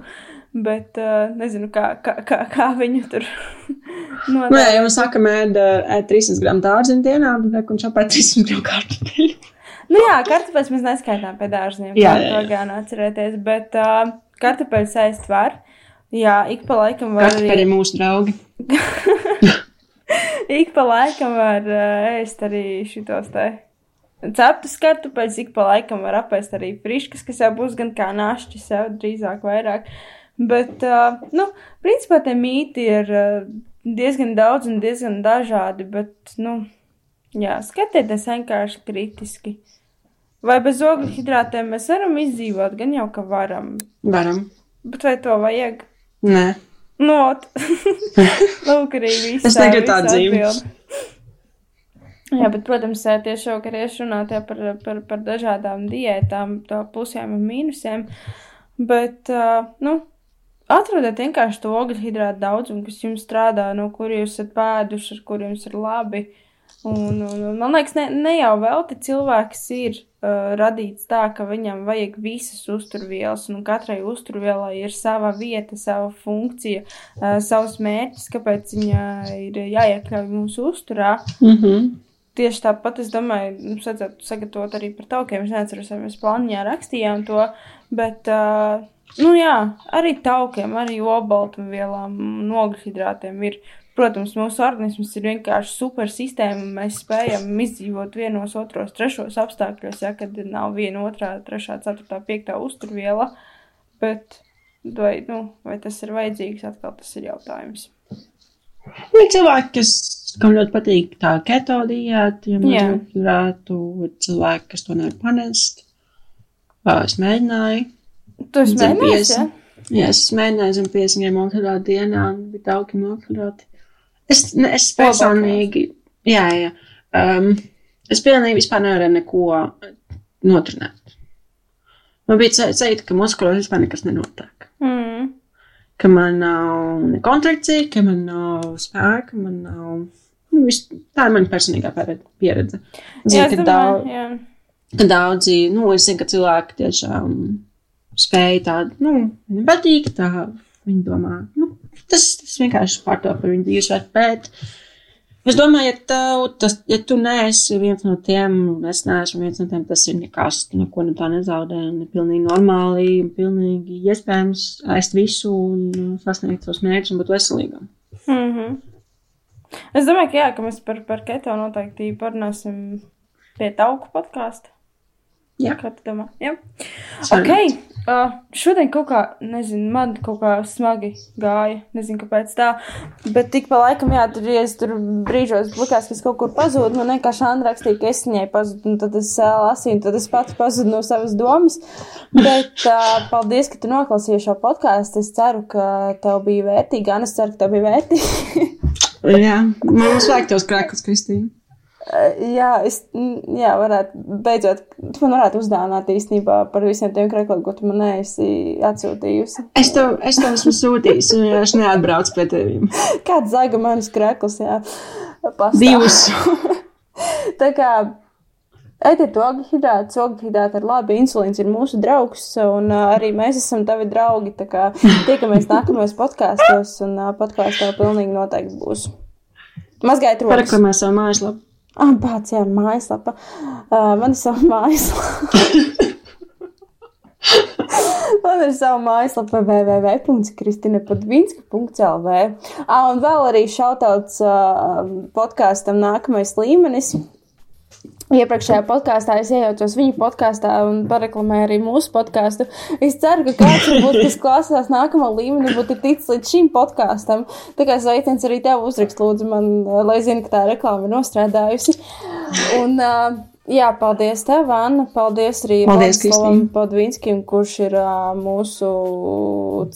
Speaker 2: Bet uh, nezinu, kā, kā, kā, kā viņu tur <laughs>
Speaker 3: nu, jā ja mēs sakam, ēd, ēd 300 gramu dārziņu dienā, tad un šāpēt 300 gramu kartupeļu. <laughs>
Speaker 2: Nu jā, kartupeļus mēs neskaitām pie dārziem.
Speaker 3: Jā,
Speaker 2: Jā,
Speaker 3: jā,
Speaker 2: to gan atcerēties. Bet uh, kartupeļus ēst var. Jā, ik pa laikam var
Speaker 3: Kartupeļi
Speaker 2: arī.
Speaker 3: ir mūsu draugi. <laughs>
Speaker 2: Ik pa laikam var uh, ēst arī šitos te. Ceptas kartupeļus ik pa laikam var apēst arī friškas, kas jau būs gan kā našķi sev drīzāk vairāk. Bet, uh, nu, principā tie mīti ir uh, diezgan daudz un diezgan dažādi, bet, nu, jā, skatieties vienkārši kritiski. Vai bez ogļu hidrātiem mēs varam izdzīvot? Gan jau, ka varam.
Speaker 3: Varam.
Speaker 2: Bet vai to vajag?
Speaker 3: Nē.
Speaker 2: Not. <laughs> Lūk, arī viss.
Speaker 3: Es negribu tādu dzīvi.
Speaker 2: Jā, bet, protams, ē, tieši jau karieši runāt par, par, par dažādām diētām, tā plusiem un mīnusiem. Bet, uh, nu, atrodiet vienkārši to ogļu hidrātu daudzumu, kas jums strādā, no kuriem jūs esat pēduši, ar kuriem jums ir labi. Un, un, un man liekas, ne, ne jau velti cilvēks ir uh, radīts tā, ka viņam vajag visas uzturvielas, un katrai uzturvielai ir sava vieta, sava funkcija, uh, savs mērķis, kāpēc viņa ir jāiekļauj mūsu uzturā.
Speaker 3: Mm -hmm.
Speaker 2: Tieši tāpat es domāju, mums vajadzētu sagatavot arī par taukiem. Es neatceros, vai mēs plāniņā rakstījām to, bet, uh, nu jā, arī taukiem, arī obaltumvielām un ogļhidrātiem ir. Protams, mūsu organisms ir vienkārši super sistēma, mēs spējam izdzīvot vienos, otros, trešos apstākļos, ja kad nav viena, otrā, trešā, ceturtā, piektā uzturviela. Bet vai, nu, vai tas ir vajadzīgs, atkal tas ir jautājums.
Speaker 3: Ir cilvēki, kas, kam ļoti patīk tā keto diēta, ja mēs varētu, ir cilvēki, kas to nevar panest. Es mēģināju.
Speaker 2: Tu esi mēģinājis, ja?
Speaker 3: Jā, es mēģināju zem 50 gramu oksidātu dienā, bija daudz oksidāti. Es, ne, es personīgi, jā, jā. Um, es pilnīgi vispār nevaru neko noturnēt. Man bija teikt, ka muskulos vispār nekas nenotiek.
Speaker 2: Mm.
Speaker 3: Ka man nav ne kontrakcija, ka man nav spēka, man nav. Nu, vis, tā ir mana personīgā pieredze-. Zinu,
Speaker 2: Jā,
Speaker 3: ka,
Speaker 2: domāju,
Speaker 3: daudz,
Speaker 2: jā.
Speaker 3: ka daudzi, nu, es zinu, ka cilvēki tiešām spēja tādu, nu, viņiem patīk, tā viņi domā, nu, tas, tas vienkārši pār to par viņu dzīvesvērtu, bet es domāju, ja, tev, tas, ja tu neesi viens no tiem, un es neesmu viens no tiem, tas ir nekas, tu neko no tā nezaudē, un ir pilnīgi normāli, un pilnīgi iespējams ēst visu un sasniegt savus mērķus un būt veselīgam.
Speaker 2: Mm -hmm. Es domāju, ka jā, ka mēs par, par keto noteikti parunāsim pie tauku podkāstu.
Speaker 3: Jā.
Speaker 2: Kā tu domā? Jā.
Speaker 3: Svarīgi.
Speaker 2: Ok, Uh, šodien kaut kā, nezinu, man kaut kā smagi gāja. Nezinu, kāpēc tā. Bet tik pa laikam, jā, tur, ja es tur brīžos likās, ka es kaut kur pazudu, man vienkārši Andra rakstīja, ka es viņai pazudu, un tad es uh, lasīju, un tad es pats pazudu no savas domas. Bet uh, paldies, ka tu noklausījies šo podkāstu. Es ceru, ka tev bija vērtīgi, un es ceru, ka tev bija vērtīgi. <laughs>
Speaker 3: jā, man uzvajag tos krāklus, Kristīna.
Speaker 2: Eh, jā, es jā, varētu, beidzot, tu man varētu uzdāvināt īstenībā par visiem tiem krekliem, ko tu man esi atsūtījusi.
Speaker 3: Es tev, es tev esmu sūtījis, un es neatbraucu pie teviem.
Speaker 2: Kāds zaiga manas krekls, jā,
Speaker 3: pastāv. Divus.
Speaker 2: Tā kā, etiet ogļhidrāts, ogļhidrāts ir labi, insulīns ir mūsu draugs, un uh, arī mēs esam tavi draugi, tā kā tiekamies <laughs> nākamajos podkāstos, un uh, podkāstā pilnīgi noteikti būs. Mazgājiet rokas.
Speaker 3: Paraklamē savu mājaslapu.
Speaker 2: Ah, pats, jā, mājaslapa. Uh, man ir sava mājaslapa. <laughs> Man ir sava mājaslapa www.kristina.vinska.lv. Ah, un vēl arī šautauts uh, podkāstam nākamais līmenis. Iepriekšējā podkāstā es iejaucos viņu podkāstā un pareklamēju arī mūsu podkāstu. Es ceru, ka kāds, varbūt, kas klausās nākamā līmenī, būtu ticis līdz šim podkāstam. Tā kā sveiciens arī tev uzrakst, lūdzu, man, lai zinu, ka tā reklāma ir nostrādājusi. Un, uh, Jā, paldies tev, Anna. Paldies arī Vladislavam Podvinskim, kurš ir uh, mūsu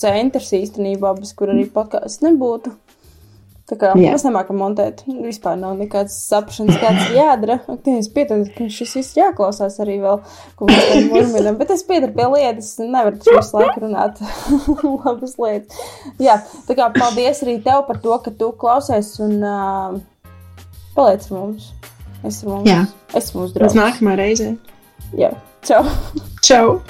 Speaker 2: centrs īstenībā, bez kur arī podkāsts nebūtu. Tā kā Jā. mēs nemākam montēt, vispār nav nekādas saprašanas, kāds <clears throat> jādara. Es pieturu, ka šis viss jāklausās arī vēl, ko mēs tam <laughs> murminam, bet es pieturu pie lietas, nevaru visu laiku runāt <laughs> labas lietas. Jā, tā kā paldies arī tev par to, ka tu klausies un uh, paliec ar mums. Es ar mums. Jā. Es mūsu draugs.
Speaker 3: Uz nākamā reizē.
Speaker 2: Jā. Čau.
Speaker 3: Čau.